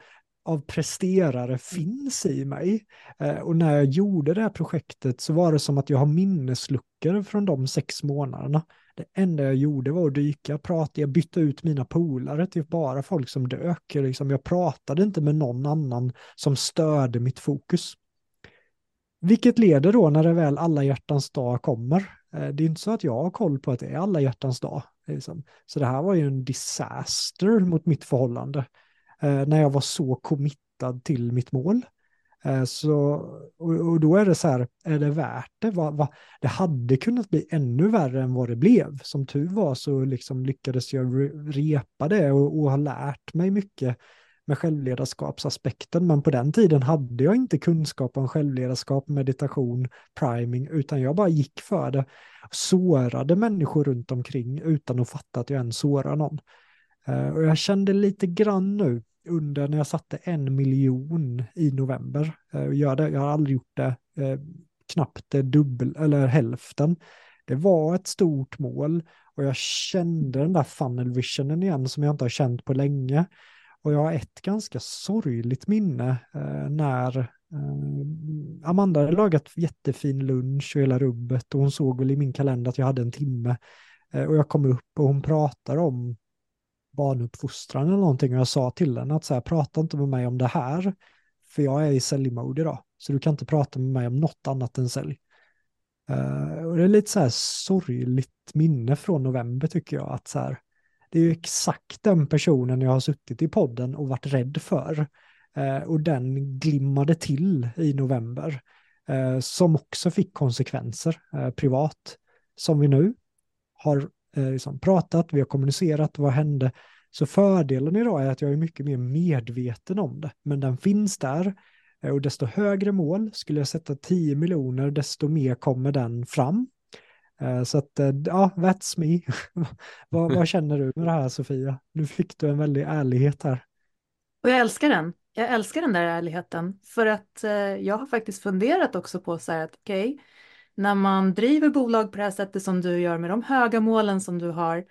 av presterare finns i mig. Eh, och när jag gjorde det här projektet så var det som att jag har minnesluckor från de sex månaderna. Det enda jag gjorde var att dyka, prata, jag bytte ut mina polare till bara folk som dök. Liksom, jag pratade inte med någon annan som störde mitt fokus. Vilket leder då när det väl alla hjärtans dag kommer. Eh, det är inte så att jag har koll på att det är alla hjärtans dag. Liksom. Så det här var ju en disaster mot mitt förhållande Eh, när jag var så committad till mitt mål. Eh, så, och, och, då är det så här, är det värt det? Va, va, det hade kunnat bli ännu värre än vad det blev. Som tur var så liksom lyckades jag repa det och, och ha lärt mig mycket med självledarskapsaspekten, men på den tiden hade jag inte kunskap om självledarskap, meditation, priming, utan jag bara gick för det. Sårade människor runt omkring utan att fatta att jag ens sårar någon. Eh, och jag kände lite grann nu under när jag satte en miljon i november. Eh, jag, det, jag har aldrig gjort det, eh, knappt det dubbel eller hälften. Det var ett stort mål och jag kände den där funnel visionen igen som jag inte har känt på länge. Och jag har ett ganska sorgligt minne eh, när eh, Amanda hade lagat jättefin lunch och hela rubbet och hon såg väl i min kalender att jag hade en timme. Eh, och jag kom upp och hon pratar om barnuppfostran eller någonting och jag sa till henne att så här, prata inte med mig om det här för jag är i säljmode idag. Så du kan inte prata med mig om något annat än sälj. Uh, och det är lite så här sorgligt minne från november tycker jag att så här, det är ju exakt den personen jag har suttit i podden och varit rädd för. Uh, och den glimmade till i november. Uh, som också fick konsekvenser privat. Som vi nu har Eh, liksom pratat, vi har kommunicerat, vad hände? Så fördelen idag är att jag är mycket mer medveten om det, men den finns där. Eh, och desto högre mål, skulle jag sätta 10 miljoner, desto mer kommer den fram. Eh, så att, ja, that's me. vad, vad känner du med det här Sofia? Nu fick du en väldig ärlighet här. Och jag älskar den. Jag älskar den där ärligheten. För att eh, jag har faktiskt funderat också på så här att okej, okay, när man driver bolag på det här sättet som du gör med de höga målen som du har,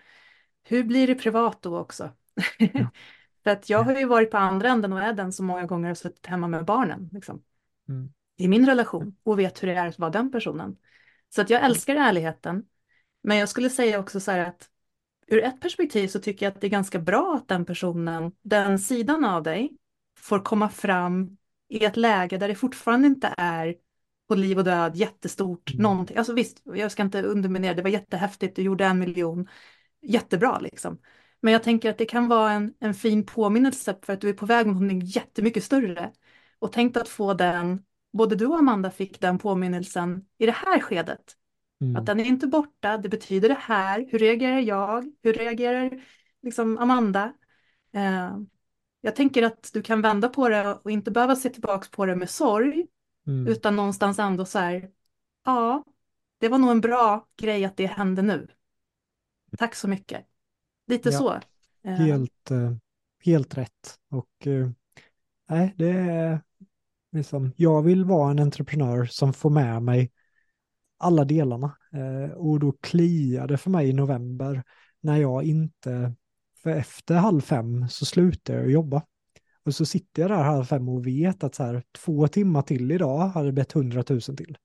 hur blir det privat då också? Ja. För att jag har ju varit på andra änden och är den som många gånger har suttit hemma med barnen liksom, mm. i min relation och vet hur det är att vara den personen. Så att jag älskar ärligheten. Men jag skulle säga också så här att ur ett perspektiv så tycker jag att det är ganska bra att den personen, den sidan av dig, får komma fram i ett läge där det fortfarande inte är på liv och död, jättestort, mm. någonting. Alltså visst, jag ska inte underminera, det var jättehäftigt, du gjorde en miljon, jättebra liksom. Men jag tänker att det kan vara en, en fin påminnelse för att du är på väg mot någonting jättemycket större. Och tänk att få den, både du och Amanda fick den påminnelsen i det här skedet. Mm. Att den är inte borta, det betyder det här, hur reagerar jag, hur reagerar liksom Amanda? Uh, jag tänker att du kan vända på det och inte behöva se tillbaka på det med sorg, Mm. Utan någonstans ändå så här, ja, det var nog en bra grej att det hände nu. Tack så mycket. Lite ja, så. Eh. Helt, uh, helt rätt. Och uh, nej, det är liksom, jag vill vara en entreprenör som får med mig alla delarna. Och då kliade för mig i november när jag inte, för efter halv fem så slutade jag jobba. Och så sitter jag där halv fem och vet att så här, två timmar till idag hade bett hundratusen till.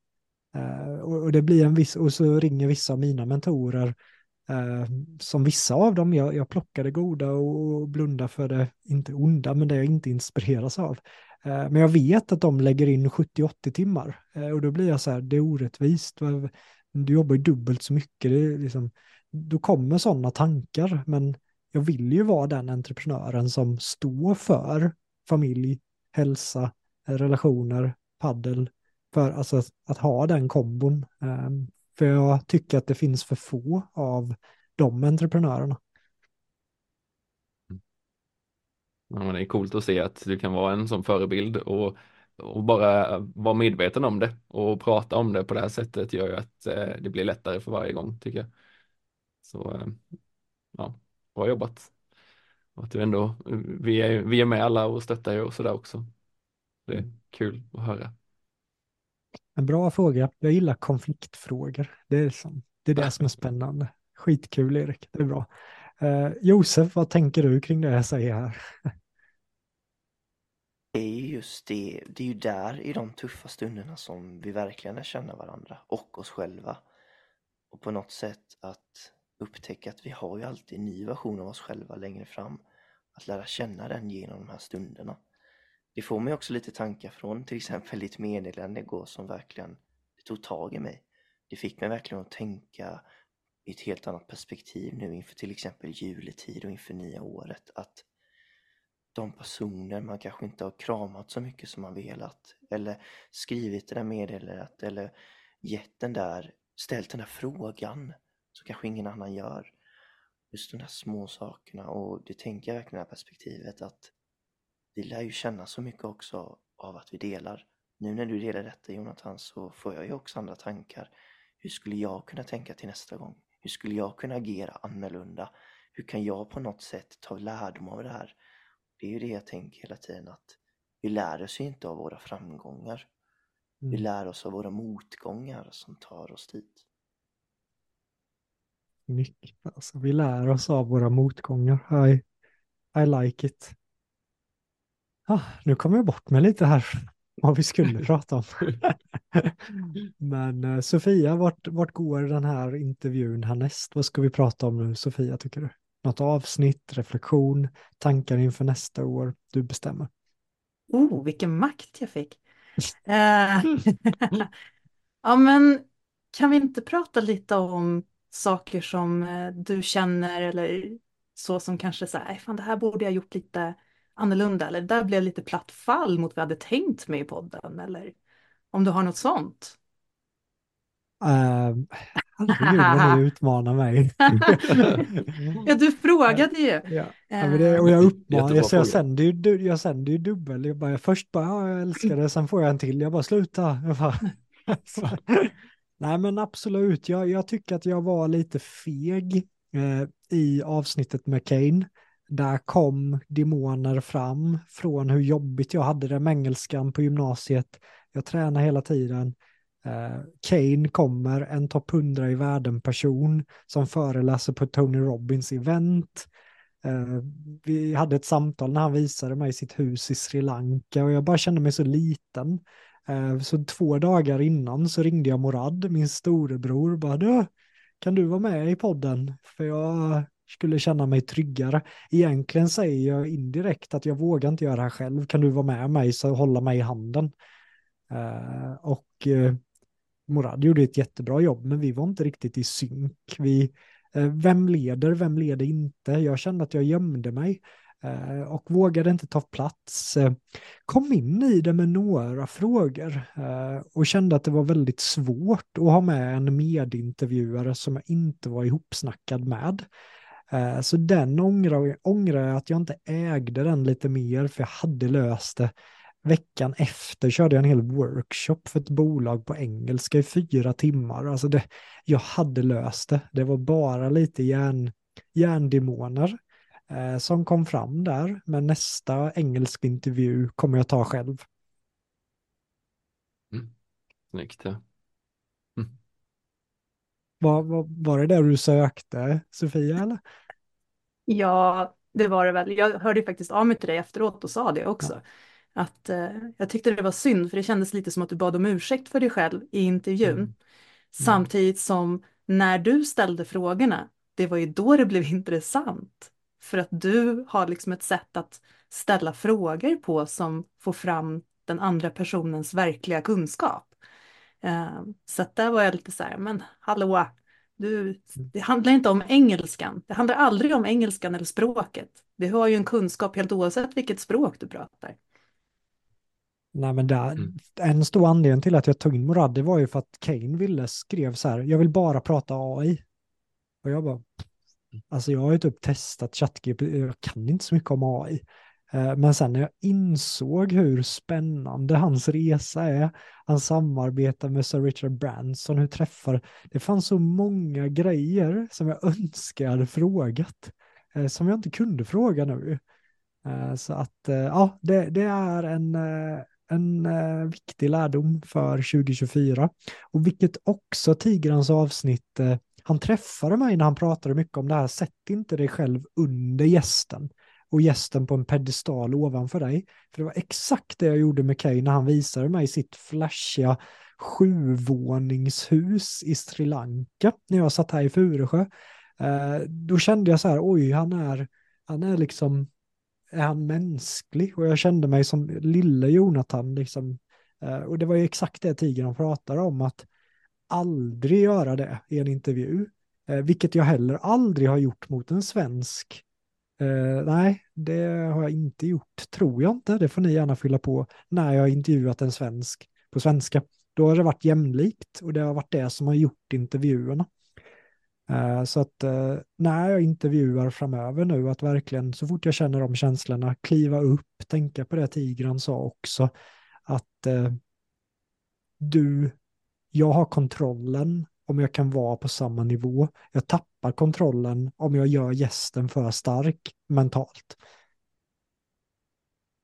Uh, och, och, det blir en viss, och så ringer vissa av mina mentorer Eh, som vissa av dem, jag, jag plockade goda och blundar för det, inte onda, men det jag inte inspireras av. Eh, men jag vet att de lägger in 70-80 timmar eh, och då blir jag så här, det är orättvist. Du jobbar ju dubbelt så mycket, det är liksom, då kommer sådana tankar, men jag vill ju vara den entreprenören som står för familj, hälsa, eh, relationer, paddel, för alltså att ha den kombon. Ehm, för jag tycker att det finns för få av de entreprenörerna. Mm. Ja, men det är coolt att se att du kan vara en sån förebild och, och bara vara medveten om det och prata om det på det här sättet gör ju att eh, det blir lättare för varje gång tycker jag. Så eh, ja, bra jobbat. Och att du ändå, vi är, vi är med alla och stöttar ju och sådär också. Det är kul att höra. En bra fråga. Jag gillar konfliktfrågor. Det är, som, det, är det som är spännande. Skitkul Erik, det är bra. Eh, Josef, vad tänker du kring det jag säger här? Det är ju just det, det är ju där i de tuffa stunderna som vi verkligen lär känna varandra och oss själva. Och på något sätt att upptäcka att vi har ju alltid en ny version av oss själva längre fram. Att lära känna den genom de här stunderna. Det får mig också lite tankar från till exempel ditt meddelande igår som verkligen det tog tag i mig. Det fick mig verkligen att tänka i ett helt annat perspektiv nu inför till exempel juletid och inför nya året. Att de personer man kanske inte har kramat så mycket som man velat eller skrivit det där meddelandet eller gett den där, ställt den där frågan som kanske ingen annan gör. Just de där små sakerna och det tänker jag verkligen i det här perspektivet att vi lär ju känna så mycket också av att vi delar. Nu när du delar detta Jonathan så får jag ju också andra tankar. Hur skulle jag kunna tänka till nästa gång? Hur skulle jag kunna agera annorlunda? Hur kan jag på något sätt ta lärdom av det här? Det är ju det jag tänker hela tiden att vi lär oss ju inte av våra framgångar. Mm. Vi lär oss av våra motgångar som tar oss dit. Mycket. Alltså, vi lär oss av våra motgångar. I, I like it. Ah, nu kommer jag bort mig lite här vad vi skulle prata om. Men eh, Sofia, vart, vart går den här intervjun härnäst? Vad ska vi prata om nu Sofia tycker du? Något avsnitt, reflektion, tankar inför nästa år? Du bestämmer. Oh, vilken makt jag fick. Eh, ja, men kan vi inte prata lite om saker som eh, du känner eller så som kanske så här, fan det här borde jag gjort lite annorlunda eller där blev lite platt fall mot vad jag hade tänkt mig i podden eller om du har något sånt? Uh, herregud vad ni utmanar mig. ja, du frågade ju. Ja, ja det, och jag uppmanar, jag, jag, sänder ju, jag sänder ju dubbel. Jag bara, först bara, ja, jag älskar det, sen får jag en till. Jag bara, sluta. Jag bara, Nej, men absolut. Jag, jag tycker att jag var lite feg eh, i avsnittet med Kane där kom demoner fram från hur jobbigt jag hade det med engelskan på gymnasiet. Jag tränar hela tiden. Eh, Kane kommer, en topp 100 i världen person som föreläser på Tony Robbins event. Eh, vi hade ett samtal när han visade mig sitt hus i Sri Lanka och jag bara kände mig så liten. Eh, så två dagar innan så ringde jag Morad, min storebror, bara du kan du vara med i podden? För jag skulle känna mig tryggare. Egentligen säger jag indirekt att jag vågar inte göra det här själv. Kan du vara med mig så hålla mig i handen? Eh, och eh, Morad gjorde ett jättebra jobb, men vi var inte riktigt i synk. Vi, vem leder, vem leder inte? Jag kände att jag gömde mig Eh, och vågade inte ta plats. Eh, kom in i det med några frågor eh, och kände att det var väldigt svårt att ha med en medintervjuare som jag inte var ihopsnackad med. Så den ångrar, ångrar jag att jag inte ägde den lite mer, för jag hade löst det. Veckan efter körde jag en hel workshop för ett bolag på engelska i fyra timmar. Alltså det, jag hade löst det. Det var bara lite järn, hjärndemoner eh, som kom fram där. Men nästa engelska intervju kommer jag ta själv. Mm. Snyggt. Ja. Var, var, var det där du sökte, Sofia? Eller? Ja, det var det väl. Jag hörde faktiskt av mig till dig efteråt och sa det också. Ja. Att eh, jag tyckte det var synd, för det kändes lite som att du bad om ursäkt för dig själv i intervjun. Mm. Mm. Samtidigt som när du ställde frågorna det var ju då det blev intressant. För att du har liksom ett sätt att ställa frågor på som får fram den andra personens verkliga kunskap. Uh, så att där var jag lite så här, men hallå, du, det handlar inte om engelskan. Det handlar aldrig om engelskan eller språket. Du har ju en kunskap helt oavsett vilket språk du pratar. Nej, men där, mm. en stor anledning till att jag tog in Morad, det var ju för att Kane ville skrev så här, jag vill bara prata AI. Och jag bara, alltså jag har ju typ testat ChatGPT, jag kan inte så mycket om AI. Eh, men sen när jag insåg hur spännande hans resa är, han samarbetar med Sir Richard Branson, hur träffar, det fanns så många grejer som jag önskar jag hade frågat, eh, som jag inte kunde fråga nu. Eh, så att ja, det, det är en, en viktig lärdom för 2024. Och vilket också Tigrans avsnitt, han träffade mig när han pratade mycket om det här, sätt inte dig själv under gästen och gästen på en pedestal ovanför dig. För det var exakt det jag gjorde med Kay när han visade mig sitt flashiga sjuvåningshus i Sri Lanka när jag satt här i Furesjö. Eh, då kände jag så här, oj, han är, han är liksom, är han mänsklig? Och jag kände mig som lille Jonathan, liksom. Eh, och det var ju exakt det Tigern pratade om, att aldrig göra det i en intervju. Eh, vilket jag heller aldrig har gjort mot en svensk Eh, nej, det har jag inte gjort, tror jag inte. Det får ni gärna fylla på när jag har intervjuat en svensk på svenska. Då har det varit jämlikt och det har varit det som har gjort intervjuerna. Eh, så att eh, när jag intervjuar framöver nu, att verkligen så fort jag känner de känslorna, kliva upp, tänka på det Tigran sa också, att eh, du, jag har kontrollen om jag kan vara på samma nivå. Jag tappar kontrollen om jag gör gästen för stark mentalt.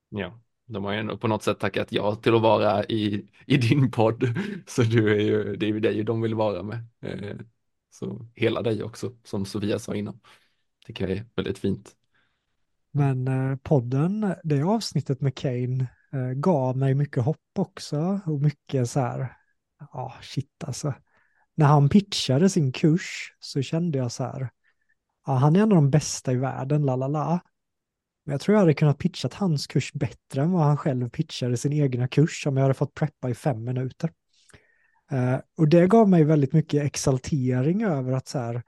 Ja, de har ju på något sätt tackat ja till att vara i, i din podd. Så du är ju, det är ju dig de vill vara med. Eh, så hela dig också, som Sofia sa innan. Tycker jag är väldigt fint. Men eh, podden, det avsnittet med Kane, eh, gav mig mycket hopp också och mycket så här, ja shit alltså när han pitchade sin kurs så kände jag så här, ja, han är en av de bästa i världen, la la la. Men jag tror jag hade kunnat pitcha hans kurs bättre än vad han själv pitchade sin egna kurs om jag hade fått preppa i fem minuter. Uh, och det gav mig väldigt mycket exaltering över att så här,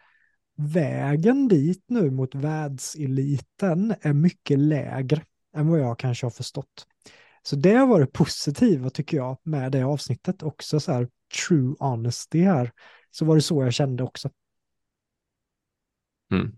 vägen dit nu mot världseliten är mycket lägre än vad jag kanske har förstått. Så det har varit positivt tycker jag med det avsnittet också så här true honesty här. Så var det så jag kände också. Mm.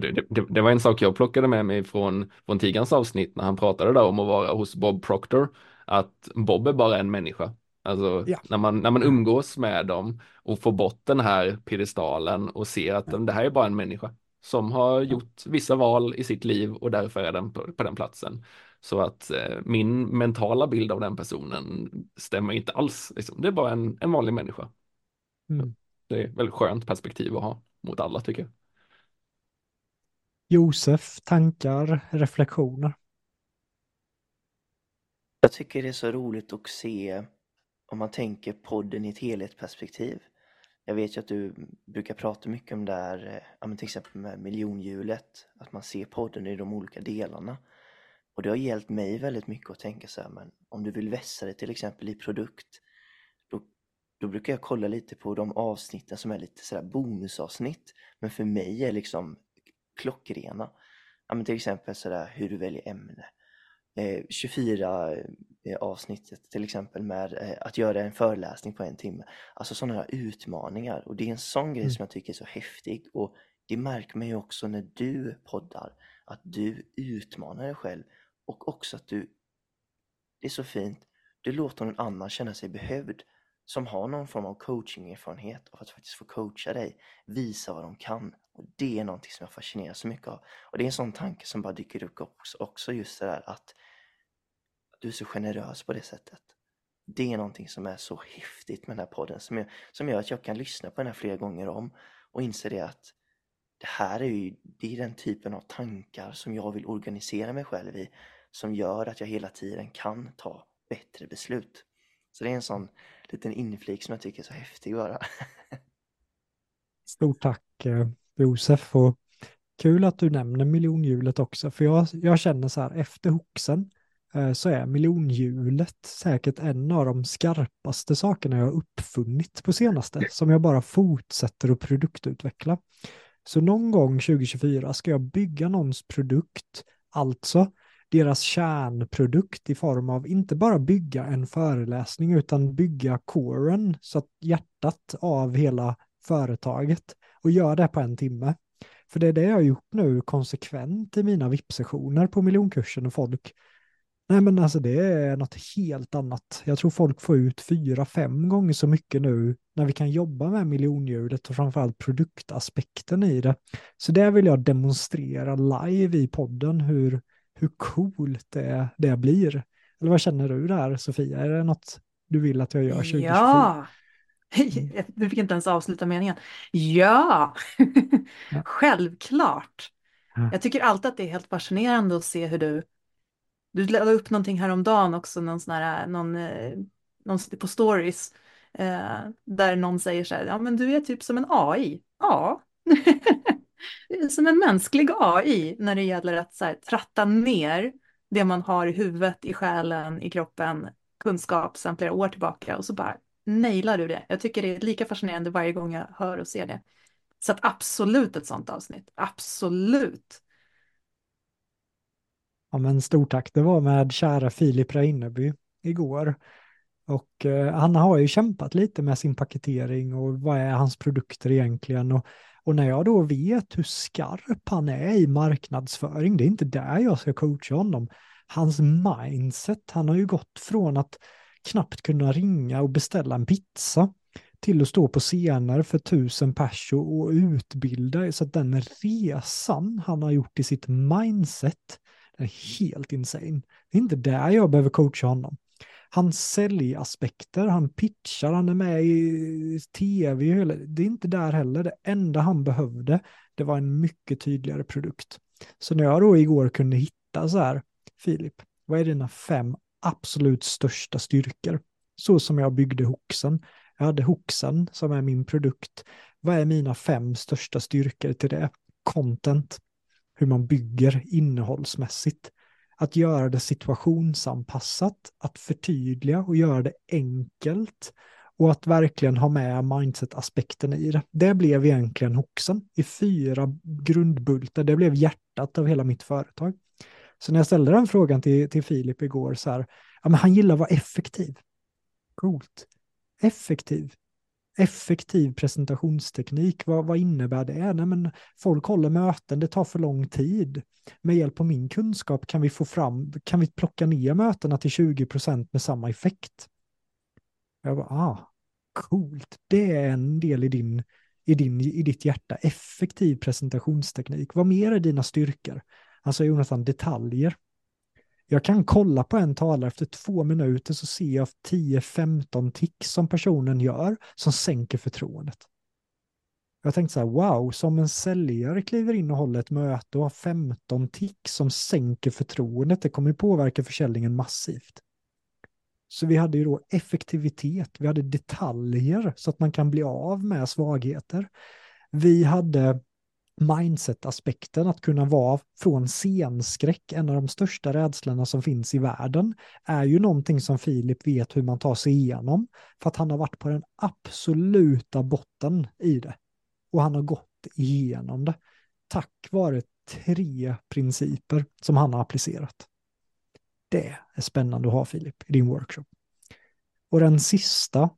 Det, det, det, var en sak jag plockade med mig från, från Tigans avsnitt när han pratade där om att vara hos Bob Proctor. Att Bob är bara en människa. Alltså ja. när, man, när man umgås med dem och får bort den här piedestalen och ser att ja. det här är bara en människa som har gjort vissa val i sitt liv och därför är den på, på den platsen. Så att eh, min mentala bild av den personen stämmer inte alls. Liksom. Det är bara en, en vanlig människa. Mm. Det är ett väldigt skönt perspektiv att ha mot alla tycker jag. Josef, tankar, reflektioner? Jag tycker det är så roligt att se om man tänker podden i ett helhetsperspektiv. Jag vet ju att du brukar prata mycket om det här, eh, till exempel med miljonhjulet, att man ser podden i de olika delarna. Och det har hjälpt mig väldigt mycket att tänka så här, men om du vill vässa det till exempel i produkt, då, då brukar jag kolla lite på de avsnitten som är lite sådär bonusavsnitt, men för mig är liksom klockrena. Ja, men till exempel sådär hur du väljer ämne. Eh, 24 eh, avsnittet till exempel med eh, att göra en föreläsning på en timme. Alltså sådana här utmaningar och det är en sån grej mm. som jag tycker är så häftig och det märker man ju också när du poddar, att du utmanar dig själv och också att du, det är så fint, du låter någon annan känna sig behövd som har någon form av coachingerfarenhet och att faktiskt få coacha dig, visa vad de kan. Och Det är någonting som jag fascineras så mycket av. Och det är en sån tanke som bara dyker upp också, också just det där att du är så generös på det sättet. Det är någonting som är så häftigt med den här podden som, jag, som gör att jag kan lyssna på den här flera gånger om och inse det att det här är ju det är den typen av tankar som jag vill organisera mig själv i som gör att jag hela tiden kan ta bättre beslut. Så det är en sån liten inflik som jag tycker är så häftig att göra. Stort tack. Eh, Josef. Och kul att du nämner miljonhjulet också, för jag, jag känner så här, efter Hoxen eh, så är miljonhjulet säkert en av de skarpaste sakerna jag har uppfunnit på senaste, som jag bara fortsätter att produktutveckla. Så någon gång 2024 ska jag bygga någons produkt, alltså deras kärnprodukt i form av inte bara bygga en föreläsning utan bygga coren, så att hjärtat av hela företaget och göra det på en timme. För det är det jag har gjort nu konsekvent i mina VIP-sessioner på miljonkursen och folk Nej men alltså det är något helt annat. Jag tror folk får ut fyra, fem gånger så mycket nu när vi kan jobba med miljonhjulet och framförallt produktaspekten i det. Så det vill jag demonstrera live i podden hur, hur coolt det, det blir. Eller vad känner du där Sofia? Är det något du vill att jag gör 2024? Ja, du fick inte ens avsluta meningen. Ja, ja. självklart. Ja. Jag tycker alltid att det är helt fascinerande att se hur du du la upp någonting häromdagen också, någon sån här, någon, eh, någon på stories, eh, där någon säger så här, ja men du är typ som en AI. Ja, som en mänsklig AI när det gäller att så här, tratta ner det man har i huvudet, i själen, i kroppen, kunskap sedan flera år tillbaka och så bara nailar du det. Jag tycker det är lika fascinerande varje gång jag hör och ser det. Så att absolut ett sånt avsnitt, absolut. Ja, men stort tack. Det var med kära Filip Reineby igår. Och eh, han har ju kämpat lite med sin paketering och vad är hans produkter egentligen. Och, och när jag då vet hur skarp han är i marknadsföring, det är inte där jag ska coacha honom. Hans mindset, han har ju gått från att knappt kunna ringa och beställa en pizza till att stå på scener för tusen pers och utbilda. Så att den resan han har gjort i sitt mindset är helt insane. Det är inte där jag behöver coacha honom han säljaspekter, han pitchar, han är med i tv, det är inte där heller. Det enda han behövde, det var en mycket tydligare produkt. Så när jag då igår kunde hitta så här, Filip, vad är dina fem absolut största styrkor? Så som jag byggde Hoxen. Jag hade Hoxen som är min produkt. Vad är mina fem största styrkor till det? Content, hur man bygger innehållsmässigt. Att göra det situationsanpassat, att förtydliga och göra det enkelt och att verkligen ha med mindset-aspekten i det. Det blev egentligen hoxen i fyra grundbultar. Det blev hjärtat av hela mitt företag. Så när jag ställde den frågan till, till Filip igår så här, ja men han gillar att vara effektiv. Coolt. Effektiv effektiv presentationsteknik, vad, vad innebär det? Nej, men folk håller möten, det tar för lång tid. Med hjälp av min kunskap kan vi få fram, kan vi plocka ner mötena till 20 procent med samma effekt. Jag bara, ah, coolt, det är en del i, din, i, din, i ditt hjärta, effektiv presentationsteknik. Vad mer är dina styrkor? Alltså Jonathan, detaljer. Jag kan kolla på en talare efter två minuter så ser jag 10-15 tick som personen gör som sänker förtroendet. Jag tänkte så här, wow, som en säljare kliver in och håller ett möte och har 15 tick som sänker förtroendet, det kommer ju påverka försäljningen massivt. Så vi hade ju då effektivitet, vi hade detaljer så att man kan bli av med svagheter. Vi hade mindset-aspekten, att kunna vara från scenskräck, en av de största rädslorna som finns i världen, är ju någonting som Filip vet hur man tar sig igenom, för att han har varit på den absoluta botten i det. Och han har gått igenom det, tack vare tre principer som han har applicerat. Det är spännande att ha Filip i din workshop. Och den sista,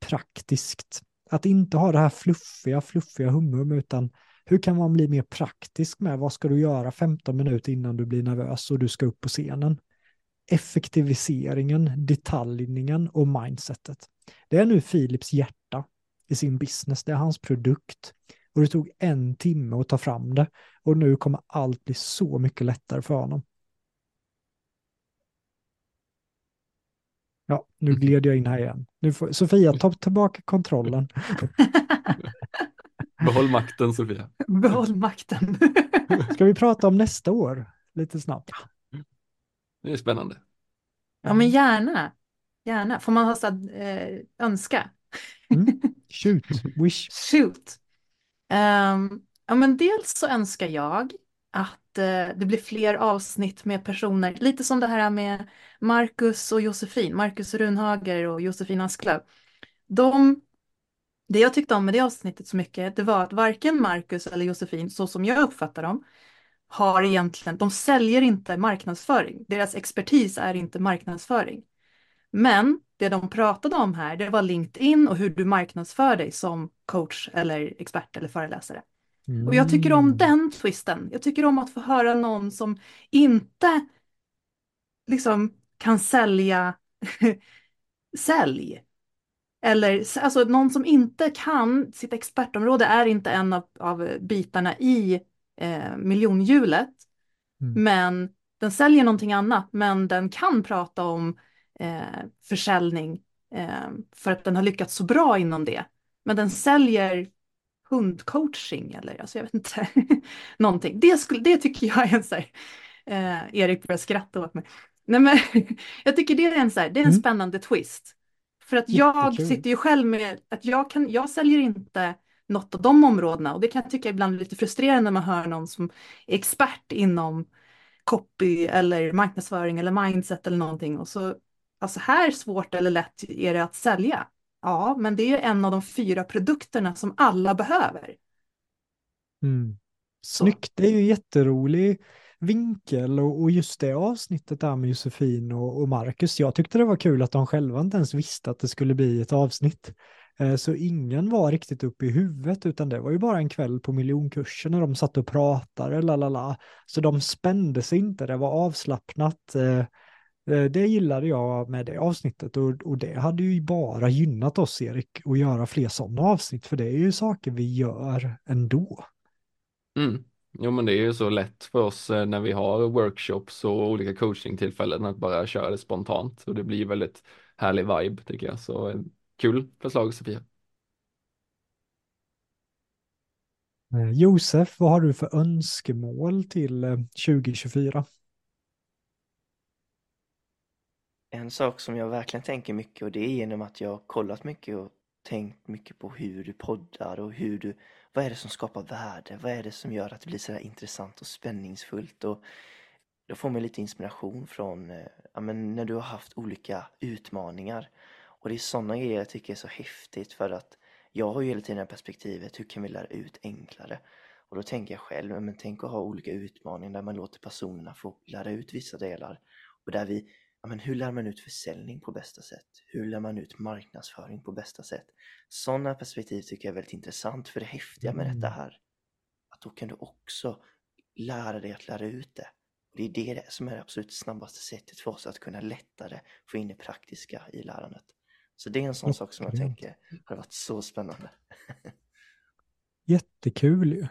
praktiskt. Att inte ha det här fluffiga, fluffiga humum, utan hur kan man bli mer praktisk med vad ska du göra 15 minuter innan du blir nervös och du ska upp på scenen? Effektiviseringen, detaljningen och mindsetet. Det är nu Philips hjärta i sin business, det är hans produkt. Och det tog en timme att ta fram det och nu kommer allt bli så mycket lättare för honom. Ja, nu gled jag in här igen. Nu får, Sofia, ta tillbaka kontrollen. Behåll makten Sofia. Behåll makten. Ska vi prata om nästa år lite snabbt? Det är spännande. Ja men gärna. Gärna. Får man ha så äh, önska? Mm. Shoot, wish. Shoot. Um, Ja, men dels så önskar jag att eh, det blir fler avsnitt med personer, lite som det här med Marcus och Josefin, Marcus Runhager och Josefin Asklöv. De, det jag tyckte om med det avsnittet så mycket, det var att varken Marcus eller Josefin, så som jag uppfattar dem, har egentligen, de säljer inte marknadsföring. Deras expertis är inte marknadsföring. Men det de pratade om här, det var LinkedIn och hur du marknadsför dig som coach eller expert eller föreläsare. Mm. Och jag tycker om mm. den twisten. Jag tycker om att få höra någon som inte liksom kan sälja sälj. Eller alltså någon som inte kan, sitt expertområde är inte en av, av bitarna i eh, miljonhjulet. Mm. Men den säljer någonting annat, men den kan prata om eh, försäljning eh, för att den har lyckats så bra inom det. Men den säljer hundcoaching eller alltså jag vet inte, någonting. Det, skulle, det tycker jag är en så här, eh, Erik börjar skratta åt mig. Nej men jag tycker det är en, så här, det är en mm. spännande twist. För att jag sitter ju själv med att jag, kan, jag säljer inte något av de områdena och det kan jag tycka ibland är lite frustrerande när man hör någon som är expert inom copy eller marknadsföring eller mindset eller någonting och så alltså här svårt eller lätt är det att sälja. Ja, men det är en av de fyra produkterna som alla behöver. Mm. Snyggt, det är ju jätterolig vinkel och, och, just det avsnittet där med Josefin och, och Marcus. Jag tyckte det var kul att de själva inte ens visste att det skulle bli ett avsnitt. Eh, så ingen var riktigt uppe i huvudet utan det var ju bara en kväll på miljonkursen när de satt och pratade, lalala. Så de spände sig inte, det var avslappnat. Eh, eh, det gillade jag med det avsnittet och, och det hade ju bara gynnat oss Erik att göra fler sådana avsnitt för det är ju saker vi gör ändå. Mm. Jo men det är ju så lätt för oss eh, när vi har workshops och olika coachingtillfällen att bara köra det spontant och det blir väldigt härlig vibe tycker jag. Så eh, kul förslag Sofia. Josef, vad har du för önskemål till 2024? En sak som jag verkligen tänker mycket och det är genom att jag har kollat mycket och tänkt mycket på hur du poddar och hur du, vad är det som skapar värde? Vad är det som gör att det blir så här intressant och spänningsfullt? Och då får man lite inspiration från eh, ja, men när du har haft olika utmaningar. Och det är sådana grejer jag tycker är så häftigt för att jag har ju hela tiden det här perspektivet, hur kan vi lära ut enklare? Och då tänker jag själv, men tänk att ha olika utmaningar där man låter personerna få lära ut vissa delar och där vi ja, men hur lär man ut försäljning på bästa sätt? Hur lär man ut marknadsföring på bästa sätt? Sådana perspektiv tycker jag är väldigt intressant för det häftiga med detta mm. här, att då kan du också lära dig att lära ut det. Det är det som är det absolut snabbaste sättet för oss att kunna lättare få in det praktiska i lärandet. Så det är en sån sak som jag tänker har varit så spännande. Jättekul ju.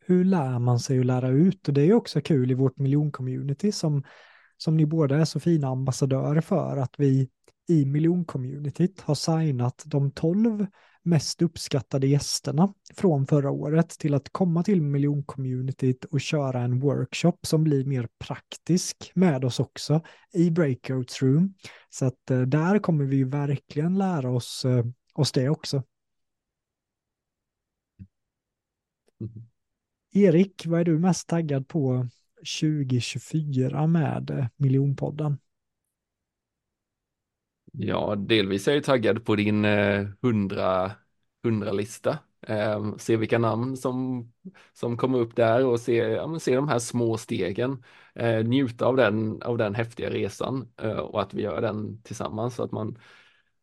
Hur lär man sig att lära ut? Och det är också kul i vårt miljoncommunity som som ni båda är så fina ambassadörer för, att vi i miljoncommunityt har signat de tolv mest uppskattade gästerna från förra året till att komma till miljoncommunityt och köra en workshop som blir mer praktisk med oss också i breakout room. Så att eh, där kommer vi verkligen lära oss, eh, oss det också. Mm. Erik, vad är du mest taggad på 2024 med miljonpodden? Ja, delvis är jag taggad på din eh, hundra, hundra lista. Eh, se vilka namn som, som kommer upp där och se, ja, se de här små stegen. Eh, njuta av den, av den häftiga resan eh, och att vi gör den tillsammans så att man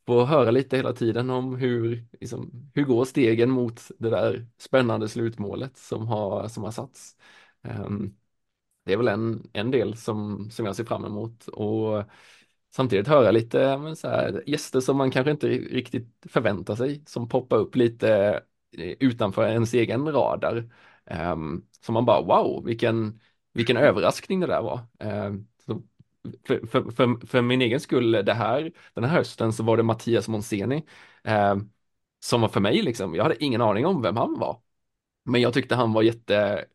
får höra lite hela tiden om hur, liksom, hur går stegen mot det där spännande slutmålet som har, som har satts. Um, det är väl en, en del som, som jag ser fram emot och samtidigt höra lite men så här, gäster som man kanske inte riktigt förväntar sig som poppar upp lite eh, utanför ens egen radar. Um, som man bara wow, vilken, vilken överraskning det där var. Um, för, för, för, för, min egen skull, det här, den här hösten så var det Mattias Monseni um, som var för mig liksom, jag hade ingen aning om vem han var. Men jag tyckte han var jätte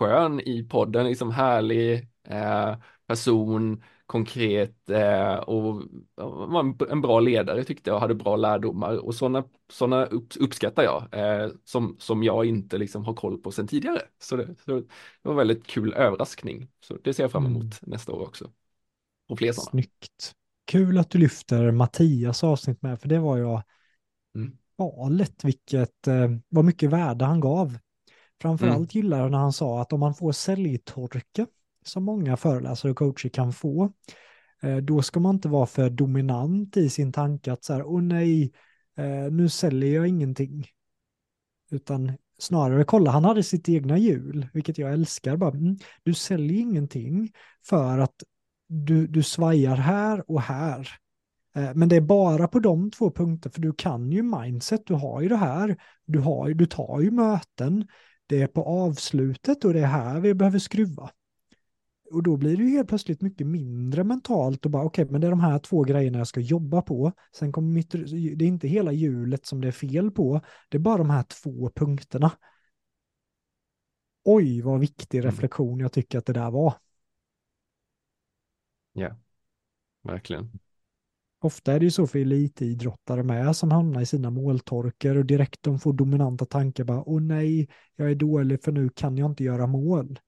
skön i podden, liksom härlig eh, person, konkret eh, och var en bra ledare tyckte jag, hade bra lärdomar och sådana såna uppskattar jag eh, som, som jag inte liksom har koll på sedan tidigare. Så det, så det var en väldigt kul överraskning. Så det ser jag fram emot mm. nästa år också. Och fler sådana. Snyggt. Kul att du lyfter Mattias avsnitt med, för det var jag mm. galet vilket, eh, vad mycket värde han gav. Mm. Framförallt mm. gillar jag när han sa att om man får säljtorka som många föreläsare och coacher kan få, eh, då ska man inte vara för dominant i sin tanke att så här, åh nej, eh, nu säljer jag ingenting. Utan snarare kolla, han hade sitt egna hjul, vilket jag älskar. Bara, mm, du säljer ingenting för att du, du svajar här och här. Eh, men det är bara på de två punkter, för du kan ju mindset, du har ju det här, du, har, du tar ju möten, det är på avslutet och det är här vi behöver skruva. Och då blir det ju helt plötsligt mycket mindre mentalt och bara okej, okay, men det är de här två grejerna jag ska jobba på. Sen kommer mitt, det är inte hela hjulet som det är fel på, det är bara de här två punkterna. Oj, vad viktig mm. reflektion jag tycker att det där var. Ja, verkligen. Ofta är det ju så för elitidrottare med som hamnar i sina måltorker och direkt de får dominanta tankar bara åh nej, jag är dålig för nu kan jag inte göra mål.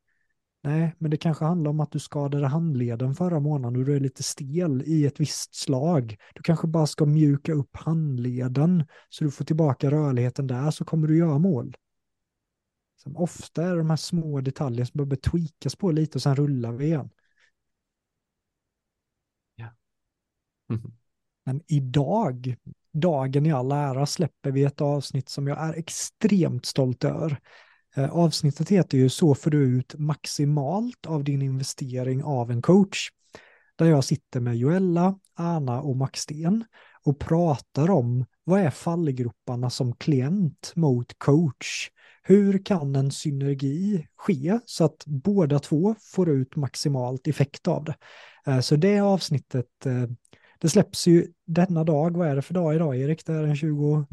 Nej, men det kanske handlar om att du skadade handleden förra månaden och du är lite stel i ett visst slag. Du kanske bara ska mjuka upp handleden så du får tillbaka rörligheten där så kommer du göra mål. Som ofta är det de här små detaljerna som behöver tweakas på lite och sen rullar vi igen. Ja. Men idag, dagen i all ära, släpper vi ett avsnitt som jag är extremt stolt över. Eh, avsnittet heter ju Så får du ut maximalt av din investering av en coach. Där jag sitter med Joella, Anna och Max Sten och pratar om vad är fallgroparna som klient mot coach? Hur kan en synergi ske så att båda två får ut maximalt effekt av det? Eh, så det avsnittet, eh, det släpps ju denna dag, vad är det för dag idag Erik? Det är den 20,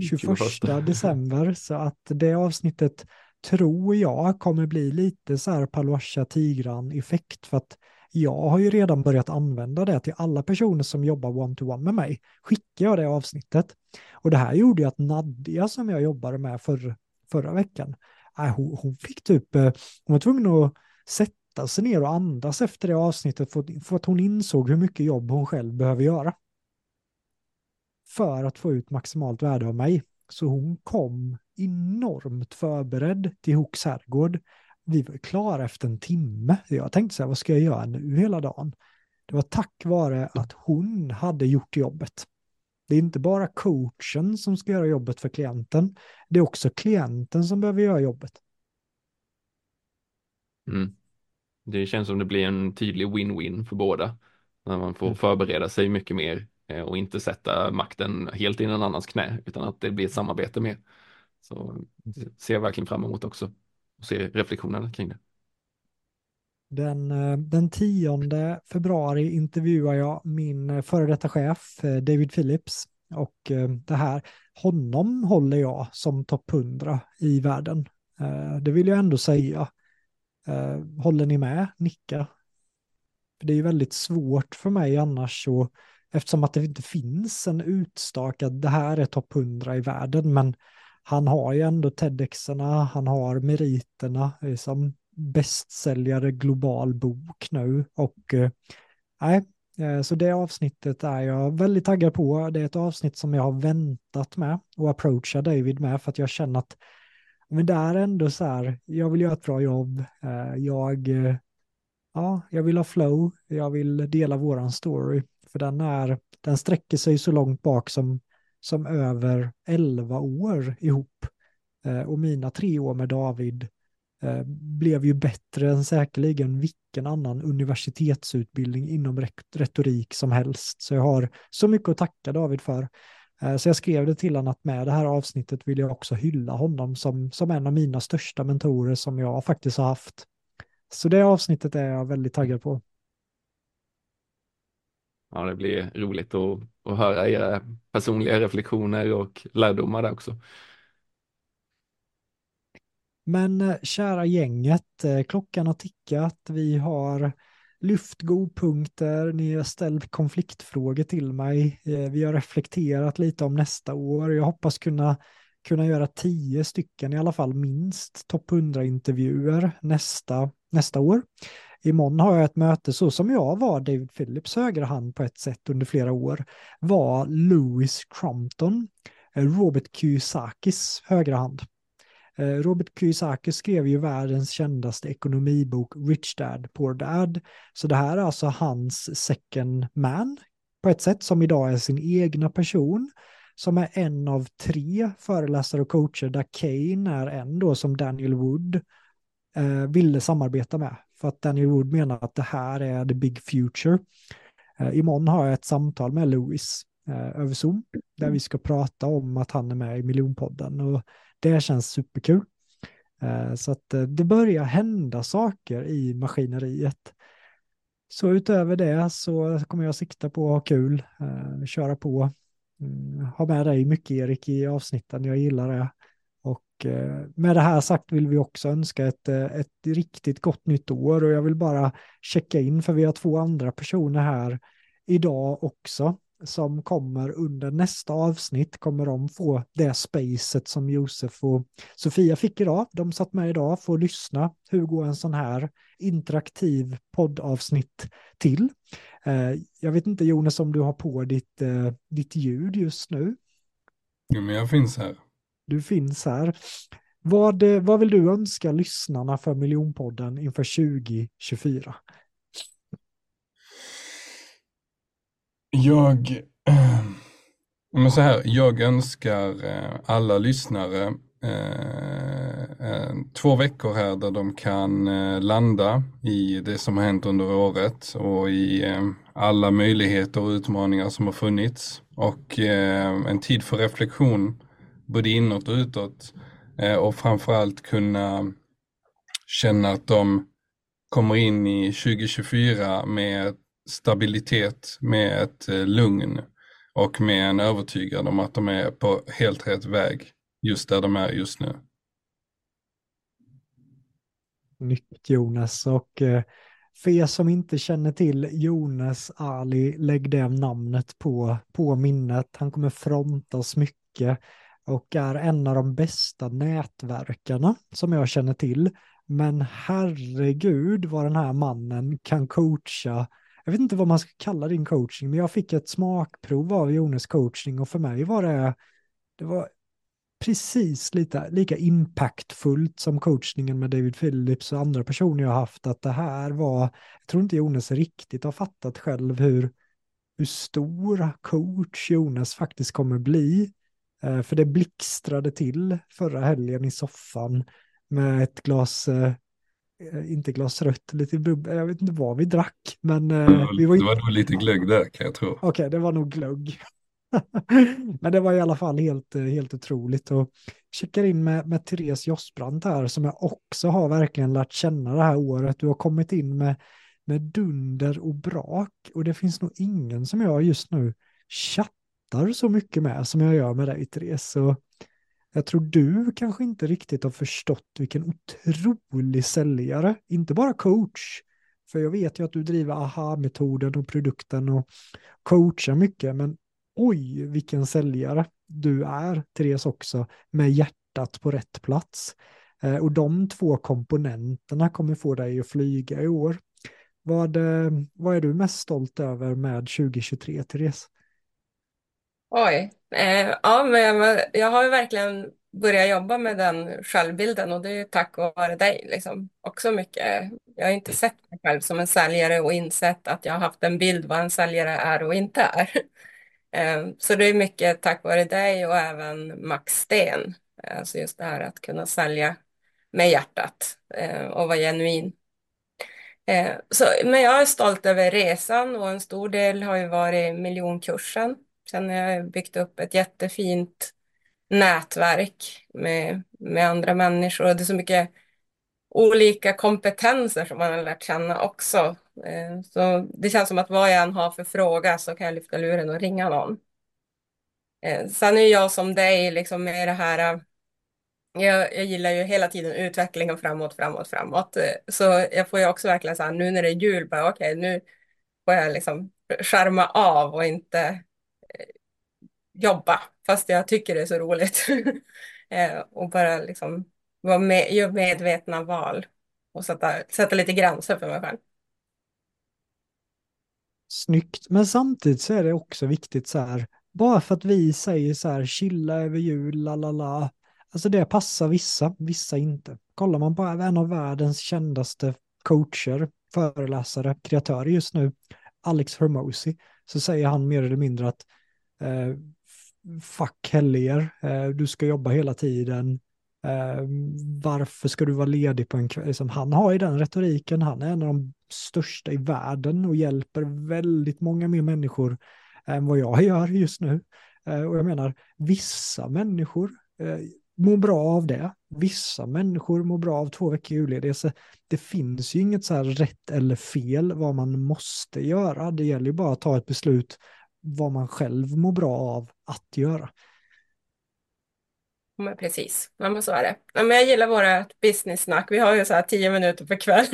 21 december, så att det avsnittet tror jag kommer bli lite så här Paluasha Tigran-effekt för att jag har ju redan börjat använda det till alla personer som jobbar one-to-one med mig. Skickar jag det avsnittet. Och det här gjorde ju att Nadja som jag jobbade med för, förra veckan, äh, hon, hon, fick typ, eh, hon var tvungen att sätta sig ner och andas efter det avsnittet för, för att hon insåg hur mycket jobb hon själv behöver göra. För att få ut maximalt värde av mig. Så hon kom enormt förberedd till Hooks herrgård. Vi var klara efter en timme. Jag tänkte så här, vad ska jag göra nu hela dagen? Det var tack vare att hon hade gjort jobbet. Det är inte bara coachen som ska göra jobbet för klienten. Det är också klienten som behöver göra jobbet. Mm. Det känns som det blir en tydlig win-win för båda. När man får mm. förbereda sig mycket mer eh, och inte sätta makten helt i någon annans knä utan att det blir ett samarbete mer. Så ser jag verkligen fram emot också och se reflektionerna kring det. Den, eh, den 10 februari intervjuar jag min eh, före detta chef David Phillips och det här, honom håller jag som topp 100 i världen. Det vill jag ändå säga. Eh, håller ni med? Nicka. det är ju väldigt svårt för mig annars så eftersom att det inte finns en utstakad, det här är topp 100 i världen, men han har ju ändå TEDxerna, han har meriterna som bästsäljare global bok nu och eh, nej, eh, så det avsnittet är jag väldigt taggad på. Det är ett avsnitt som jag har väntat med och approachar David med för att jag känner att men det är ändå så här, jag vill göra ett bra jobb, eh, jag, eh, ja, jag vill ha flow, jag vill dela våran story, för den är, den sträcker sig så långt bak som som över 11 år ihop. Eh, och mina tre år med David blev ju bättre än säkerligen vilken annan universitetsutbildning inom retorik som helst. Så jag har så mycket att tacka David för. Eh, så jag skrev det till honom att med det här avsnittet vill jag också hylla honom som, som en av mina största mentorer som jag faktiskt har haft. Så det avsnittet är jag väldigt taggad på. Ja, det blir roligt att, att höra era personliga reflektioner och lärdomar där också. Men eh, kära gänget, eh, klockan har tickat. Vi har lyft godpunkter, ni har ställt konfliktfrågor till mig. Eh, vi har reflekterat lite om nästa år. Jag hoppas kunna, kunna göra tio stycken i alla fall minst topp 100-intervjuer nästa, nästa år. Imorgon har jag ett möte så som jag var David Phillips högra hand på ett sätt under flera år var Louis Crompton, eh, Robert Kiyosakis högra hand. Eh, Robert Kiyosaki skrev ju världens kändaste ekonomibok Rich Dad Poor Dad. Så det här är alltså hans second man på ett sätt som idag är sin egna person som är en av tre föreläsare och coacher där Kane är en då som Daniel Wood eh, ville samarbeta med. För att Daniel Wood menar att det här är the big future. Eh, imorgon har jag ett samtal med Louis eh, över Zoom där vi ska prata om att han är med i miljonpodden. Och det känns superkul. Eh, så att eh, det börjar hända saker i maskineriet. Så utöver det så kommer jag sikta på att ha kul, eh, köra på, mm, ha med dig mycket Erik i avsnitten, jag gillar det. Och med det här sagt vill vi också önska ett, ett riktigt gott nytt år och jag vill bara checka in för vi har två andra personer här idag också som kommer under nästa avsnitt kommer de få det spacet som Josef och Sofia fick idag. De satt med idag, får lyssna. Hur går en sån här interaktiv poddavsnitt till? Eh, jag vet inte Jonas om du har på ditt, eh, ditt ljud just nu? Jo, men jag finns här. Du finns här. Vad, eh, vad vill du önska lyssnarna för miljonpodden inför 2024? Jag, men så här, jag önskar eh, alla lyssnare eh, två veckor här där de kan eh, landa i det som har hänt under året och i alla möjligheter och utmaningar som har funnits och en tid för reflektion både inåt och utåt och framförallt kunna känna att de kommer in i 2024 med stabilitet, med ett eh, lugn och med en övertygad om att de är på helt rätt väg just där de är just nu. Nytt Jonas och eh, för er som inte känner till Jonas Ali, lägg det namnet på, på minnet. Han kommer fronta oss mycket och är en av de bästa nätverkarna som jag känner till. Men herregud vad den här mannen kan coacha jag vet inte vad man ska kalla din coaching, men jag fick ett smakprov av Jonas coachning och för mig var det, det var precis lite, lika impactfullt som coachningen med David Phillips och andra personer jag haft, att det här var, jag tror inte Jonas riktigt har fattat själv hur, hur stor coach Jonas faktiskt kommer bli. Eh, för det blixtrade till förra helgen i soffan med ett glas eh, inte glas rött, lite bubbel, jag vet inte vad vi drack. Men det var, vi var, inte... det var nog lite glögg där kan jag tro. Okej, okay, det var nog glögg. men det var i alla fall helt, eh, helt otroligt. Och checkar in med, med Therese Jossbrandt här som jag också har verkligen lärt känna det här året. Du har kommit in med, med dunder och brak och det finns nog ingen som jag just nu chattar så mycket med som jag gör med dig Therese. Så jag tror du kanske inte riktigt har förstått vilken otrolig säljare, inte bara coach, för jag vet ju att du driver aha-metoden och produkten och coachar mycket, men oj vilken säljare du är, Therese också, med hjärtat på rätt plats. Eh, och de två komponenterna kommer få dig att flyga i år. Vad, eh, vad är du mest stolt över med 2023, Therese? Oj, eh, ja men jag, jag har ju verkligen börjat jobba med den självbilden och det är tack vare dig liksom. Också mycket. Jag har inte sett mig själv som en säljare och insett att jag har haft en bild vad en säljare är och inte är. Eh, så det är mycket tack vare dig och även Max Sten. Eh, alltså just det här att kunna sälja med hjärtat eh, och vara genuin. Eh, så, men jag är stolt över resan och en stor del har ju varit miljonkursen Sen har jag byggt upp ett jättefint nätverk med, med andra människor och det är så mycket olika kompetenser som man har lärt känna också. Eh, så det känns som att vad jag än har för fråga så kan jag lyfta luren och ringa någon. Eh, sen är jag som dig liksom med det här eh, jag, jag gillar ju hela tiden utvecklingen framåt, framåt, framåt. Så jag får ju också verkligen så här, nu när det är jul, bara okej, okay, nu får jag liksom skärma av och inte jobba, fast jag tycker det är så roligt. Eh, och bara liksom vara med, göra medvetna val och sätta, sätta lite gränser för mig själv. Snyggt, men samtidigt så är det också viktigt så här, bara för att vi säger så här, chilla över jul, la la la, alltså det passar vissa, vissa inte. Kollar man på en av världens kändaste coacher, föreläsare, kreatörer just nu, Alex Hermosi, så säger han mer eller mindre att eh, fuck helger, eh, du ska jobba hela tiden, eh, varför ska du vara ledig på en kväll? Liksom, han har ju den retoriken, han är en av de största i världen och hjälper väldigt många mer människor än vad jag gör just nu. Eh, och jag menar, vissa människor mår bra av det. Vissa människor mår bra av två veckor julledighet. Det finns ju inget så här rätt eller fel vad man måste göra. Det gäller ju bara att ta ett beslut vad man själv mår bra av att göra. Men precis, men så är det. men jag gillar våra business-snack. Vi har ju så här tio minuter per kväll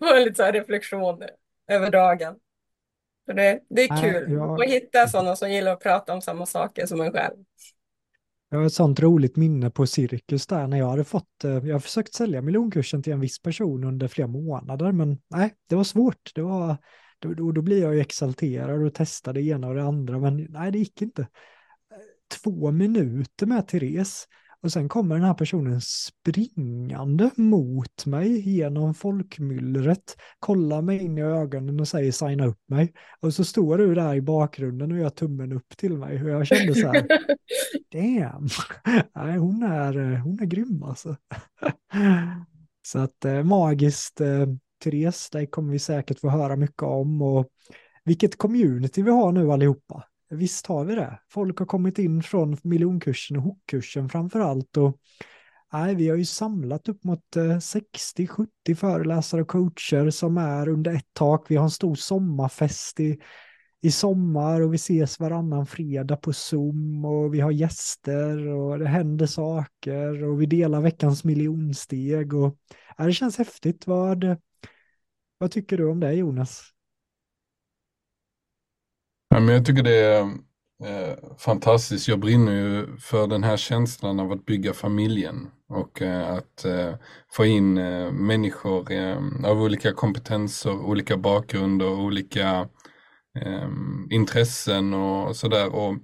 och lite så här reflektion över dagen. Så det, det är kul jag... att hitta sådana som gillar att prata om samma saker som en själv. Jag har ett sånt roligt minne på Cirkus där när jag hade fått, eh, jag har försökt sälja miljonkursen till en viss person under flera månader, men nej, det var svårt. Det var, då, då, då blir jag ju exalterad och testar det ena och det andra, men nej, det gick inte. Två minuter med Therese och sen kommer den här personen springande mot mig genom folkmyllret, kollar mig in i ögonen och säger signa upp mig. Och så står du där i bakgrunden och gör tummen upp till mig. Och jag kände så här, damn, Nej, hon, är, hon är grym alltså. så att eh, magiskt, eh, Therese, dig kommer vi säkert få höra mycket om. Och vilket community vi har nu allihopa. Visst har vi det. Folk har kommit in från miljonkursen och hookkursen framför allt. Och, nej, vi har ju samlat upp mot eh, 60-70 föreläsare och coacher som är under ett tak. Vi har en stor sommarfest i, i sommar och vi ses varannan fredag på Zoom och vi har gäster och det händer saker och vi delar veckans miljonsteg. Och, ja, det känns häftigt. Vad, vad tycker du om det Jonas? Ja, men jag tycker det är eh, fantastiskt. Jag brinner ju för den här känslan av att bygga familjen och eh, att eh, få in eh, människor eh, av olika kompetenser, olika bakgrunder, olika eh, intressen och sådär. Och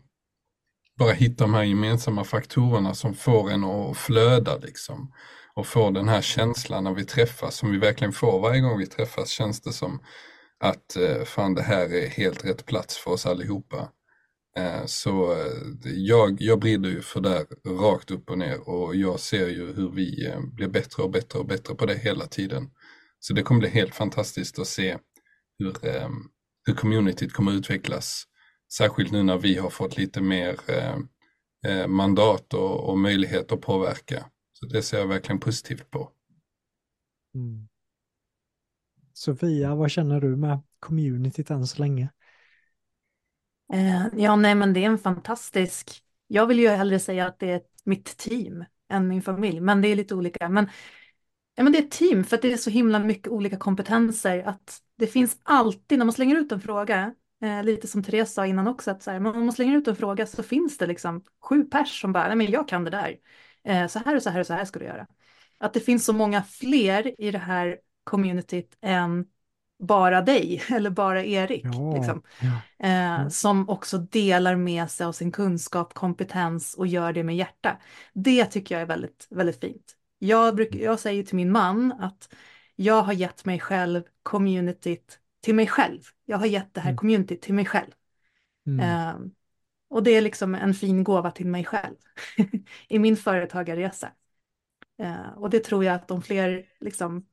bara hitta de här gemensamma faktorerna som får en att flöda liksom. Och få den här känslan när vi träffas, som vi verkligen får varje gång vi träffas, känns det som att eh, fan det här är helt rätt plats för oss allihopa. Eh, så eh, jag, jag brinner ju för det rakt upp och ner och jag ser ju hur vi blir bättre och bättre och bättre på det hela tiden. Så det kommer bli helt fantastiskt att se hur, hur communityt kommer utvecklas. Särskilt nu när vi har fått lite mer mandat och, och möjlighet att påverka. Så det ser jag verkligen positivt på. Mm. Sofia, vad känner du med communityt än så länge? Eh, ja, nej, men det är en fantastisk... Jag vill ju hellre säga att det är mitt team än min familj, men det är lite olika. Men, ja, men det är ett team för att det är så himla mycket olika kompetenser att det finns alltid, när man slänger ut en fråga, eh, lite som Therese sa innan också, att så här, om man slänger ut en fråga så finns det liksom sju pers som bara, nej men jag kan det där. Eh, så här och så här och så här ska du göra. Att det finns så många fler i det här communityt än bara dig eller bara Erik. Ja, liksom. ja, eh, som också delar med sig av sin kunskap, kompetens och gör det med hjärta. Det tycker jag är väldigt, väldigt fint. Jag, bruk, jag säger till min man att jag har gett mig själv communityt till mig själv. Jag har gett det här mm. communityt till mig själv. Mm. Eh, och det är liksom en fin gåva till mig själv i min företagarresa. Eh, och det tror jag att de fler liksom,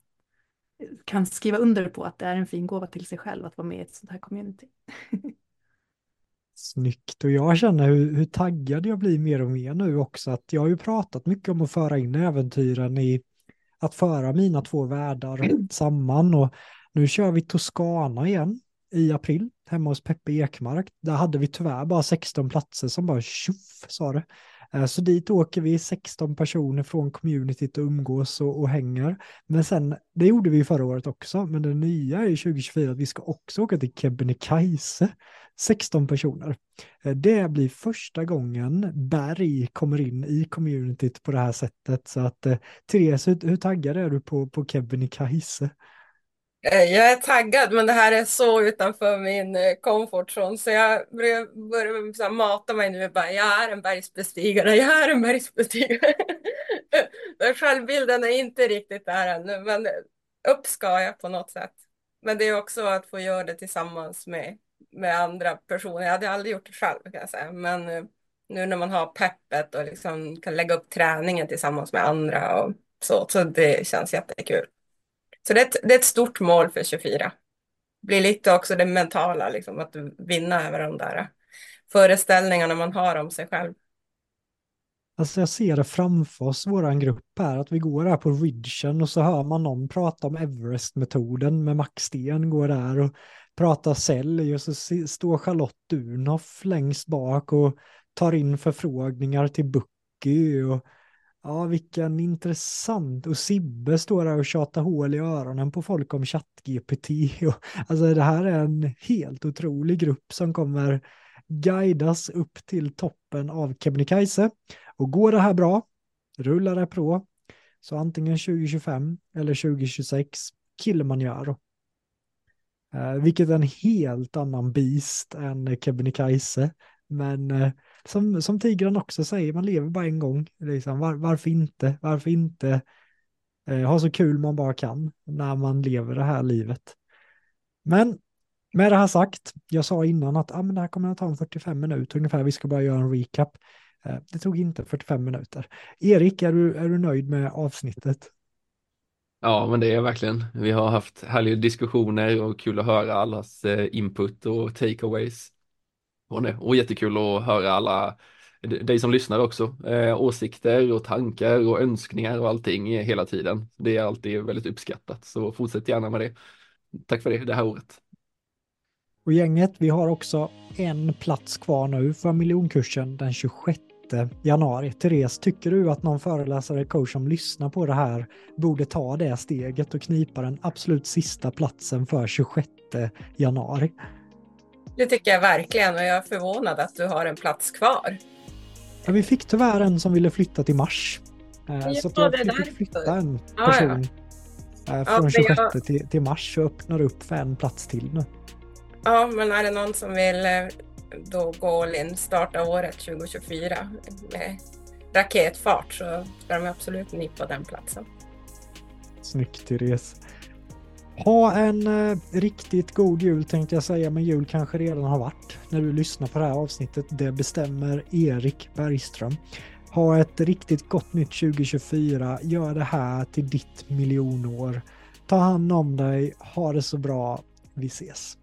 kan skriva under på att det är en fin gåva till sig själv att vara med i ett sånt här community. Snyggt och jag känner hur, hur, taggad jag blir mer och mer nu också. Att jag har ju pratat mycket om att föra in äventyren i att föra mina två världar samman och nu kör vi Toscana igen i april hemma hos Peppe Ekmark. Där hade vi tyvärr bara 16 platser som bara tjoff sa det. Eh, så dit åker vi 16 personer från communityt och umgås och, och hänger. Men sen, det gjorde vi förra året också, men det nya är 2024 att vi ska också åka till Kebnekaise, 16 personer. Eh, det blir första gången Berg kommer in i communityt på det här sättet. Så att eh, Therese, hur, hur taggad är du på, på Kebnekaise? Eh, jag är taggad, men det här är så utanför min eh, comfort zone, så jag börjar mata mig nu. Bara, jag är en bergsbestigare, jag är en bergsbestigare. Självbilden är inte riktigt där ännu, men upp ska jag på något sätt. Men det är också att få göra det tillsammans med, med andra personer. Jag hade aldrig gjort det själv kan jag säga, men eh, nu när man har peppet och liksom kan lägga upp träningen tillsammans med andra och så, så det känns jättekul. Så det är, ett, det är ett stort mål för 24. Det blir lite också det mentala, liksom, att vinna över de där eh, föreställningarna man har om sig själv. Alltså jag ser det framför oss, våran grupp här, att vi går här på ridgen och så hör man någon prata om Everest-metoden med Max Sten går där och pratar sälj och så står Charlotte Dunhoff längst bak och tar in förfrågningar till Bucky och Ja, vilken intressant. Och Sibbe står där och tjatar hål i öronen på folk om ChatGPT. Alltså det här är en helt otrolig grupp som kommer guidas upp till toppen av Kebnekaise. Och går det här bra, rullar det på, så antingen 2025 eller 2026, Kilimanjaro. Eh, vilket är en helt annan beast än Kebnekaise. Men eh, som, som tigran också säger, man lever bara en gång. Liksom, var, varför inte? Varför inte eh, ha så kul man bara kan när man lever det här livet? Men med det här sagt, jag sa innan att ah, men det här kommer att ta en 45 minuter ungefär, vi ska bara göra en recap. Eh, det tog inte 45 minuter. Erik, är du, är du nöjd med avsnittet? Ja, men det är jag verkligen. Vi har haft härliga diskussioner och kul att höra allas eh, input och takeaways det. Och jättekul att höra alla, dig som lyssnar också, eh, åsikter och tankar och önskningar och allting hela tiden. Det är alltid väldigt uppskattat, så fortsätt gärna med det. Tack för det, det här året. Och gänget, vi har också en plats kvar nu för miljonkursen den 26 januari. Therese, tycker du att någon föreläsare coach som lyssnar på det här borde ta det steget och knipa den absolut sista platsen för 26 januari? Det tycker jag verkligen och jag är förvånad att du har en plats kvar. Ja, vi fick tyvärr en som ville flytta till mars. Eh, så jag fick flytta en person ja, ja. från 26 jag... till, till mars och öppnar upp för en plats till nu. Ja, men är det någon som vill eh, då gå all in, starta året 2024 med raketfart så ska de absolut nippa den platsen. Snyggt Therese. Ha en eh, riktigt god jul tänkte jag säga, men jul kanske redan har varit när du lyssnar på det här avsnittet. Det bestämmer Erik Bergström. Ha ett riktigt gott nytt 2024. Gör det här till ditt miljonår. Ta hand om dig. Ha det så bra. Vi ses.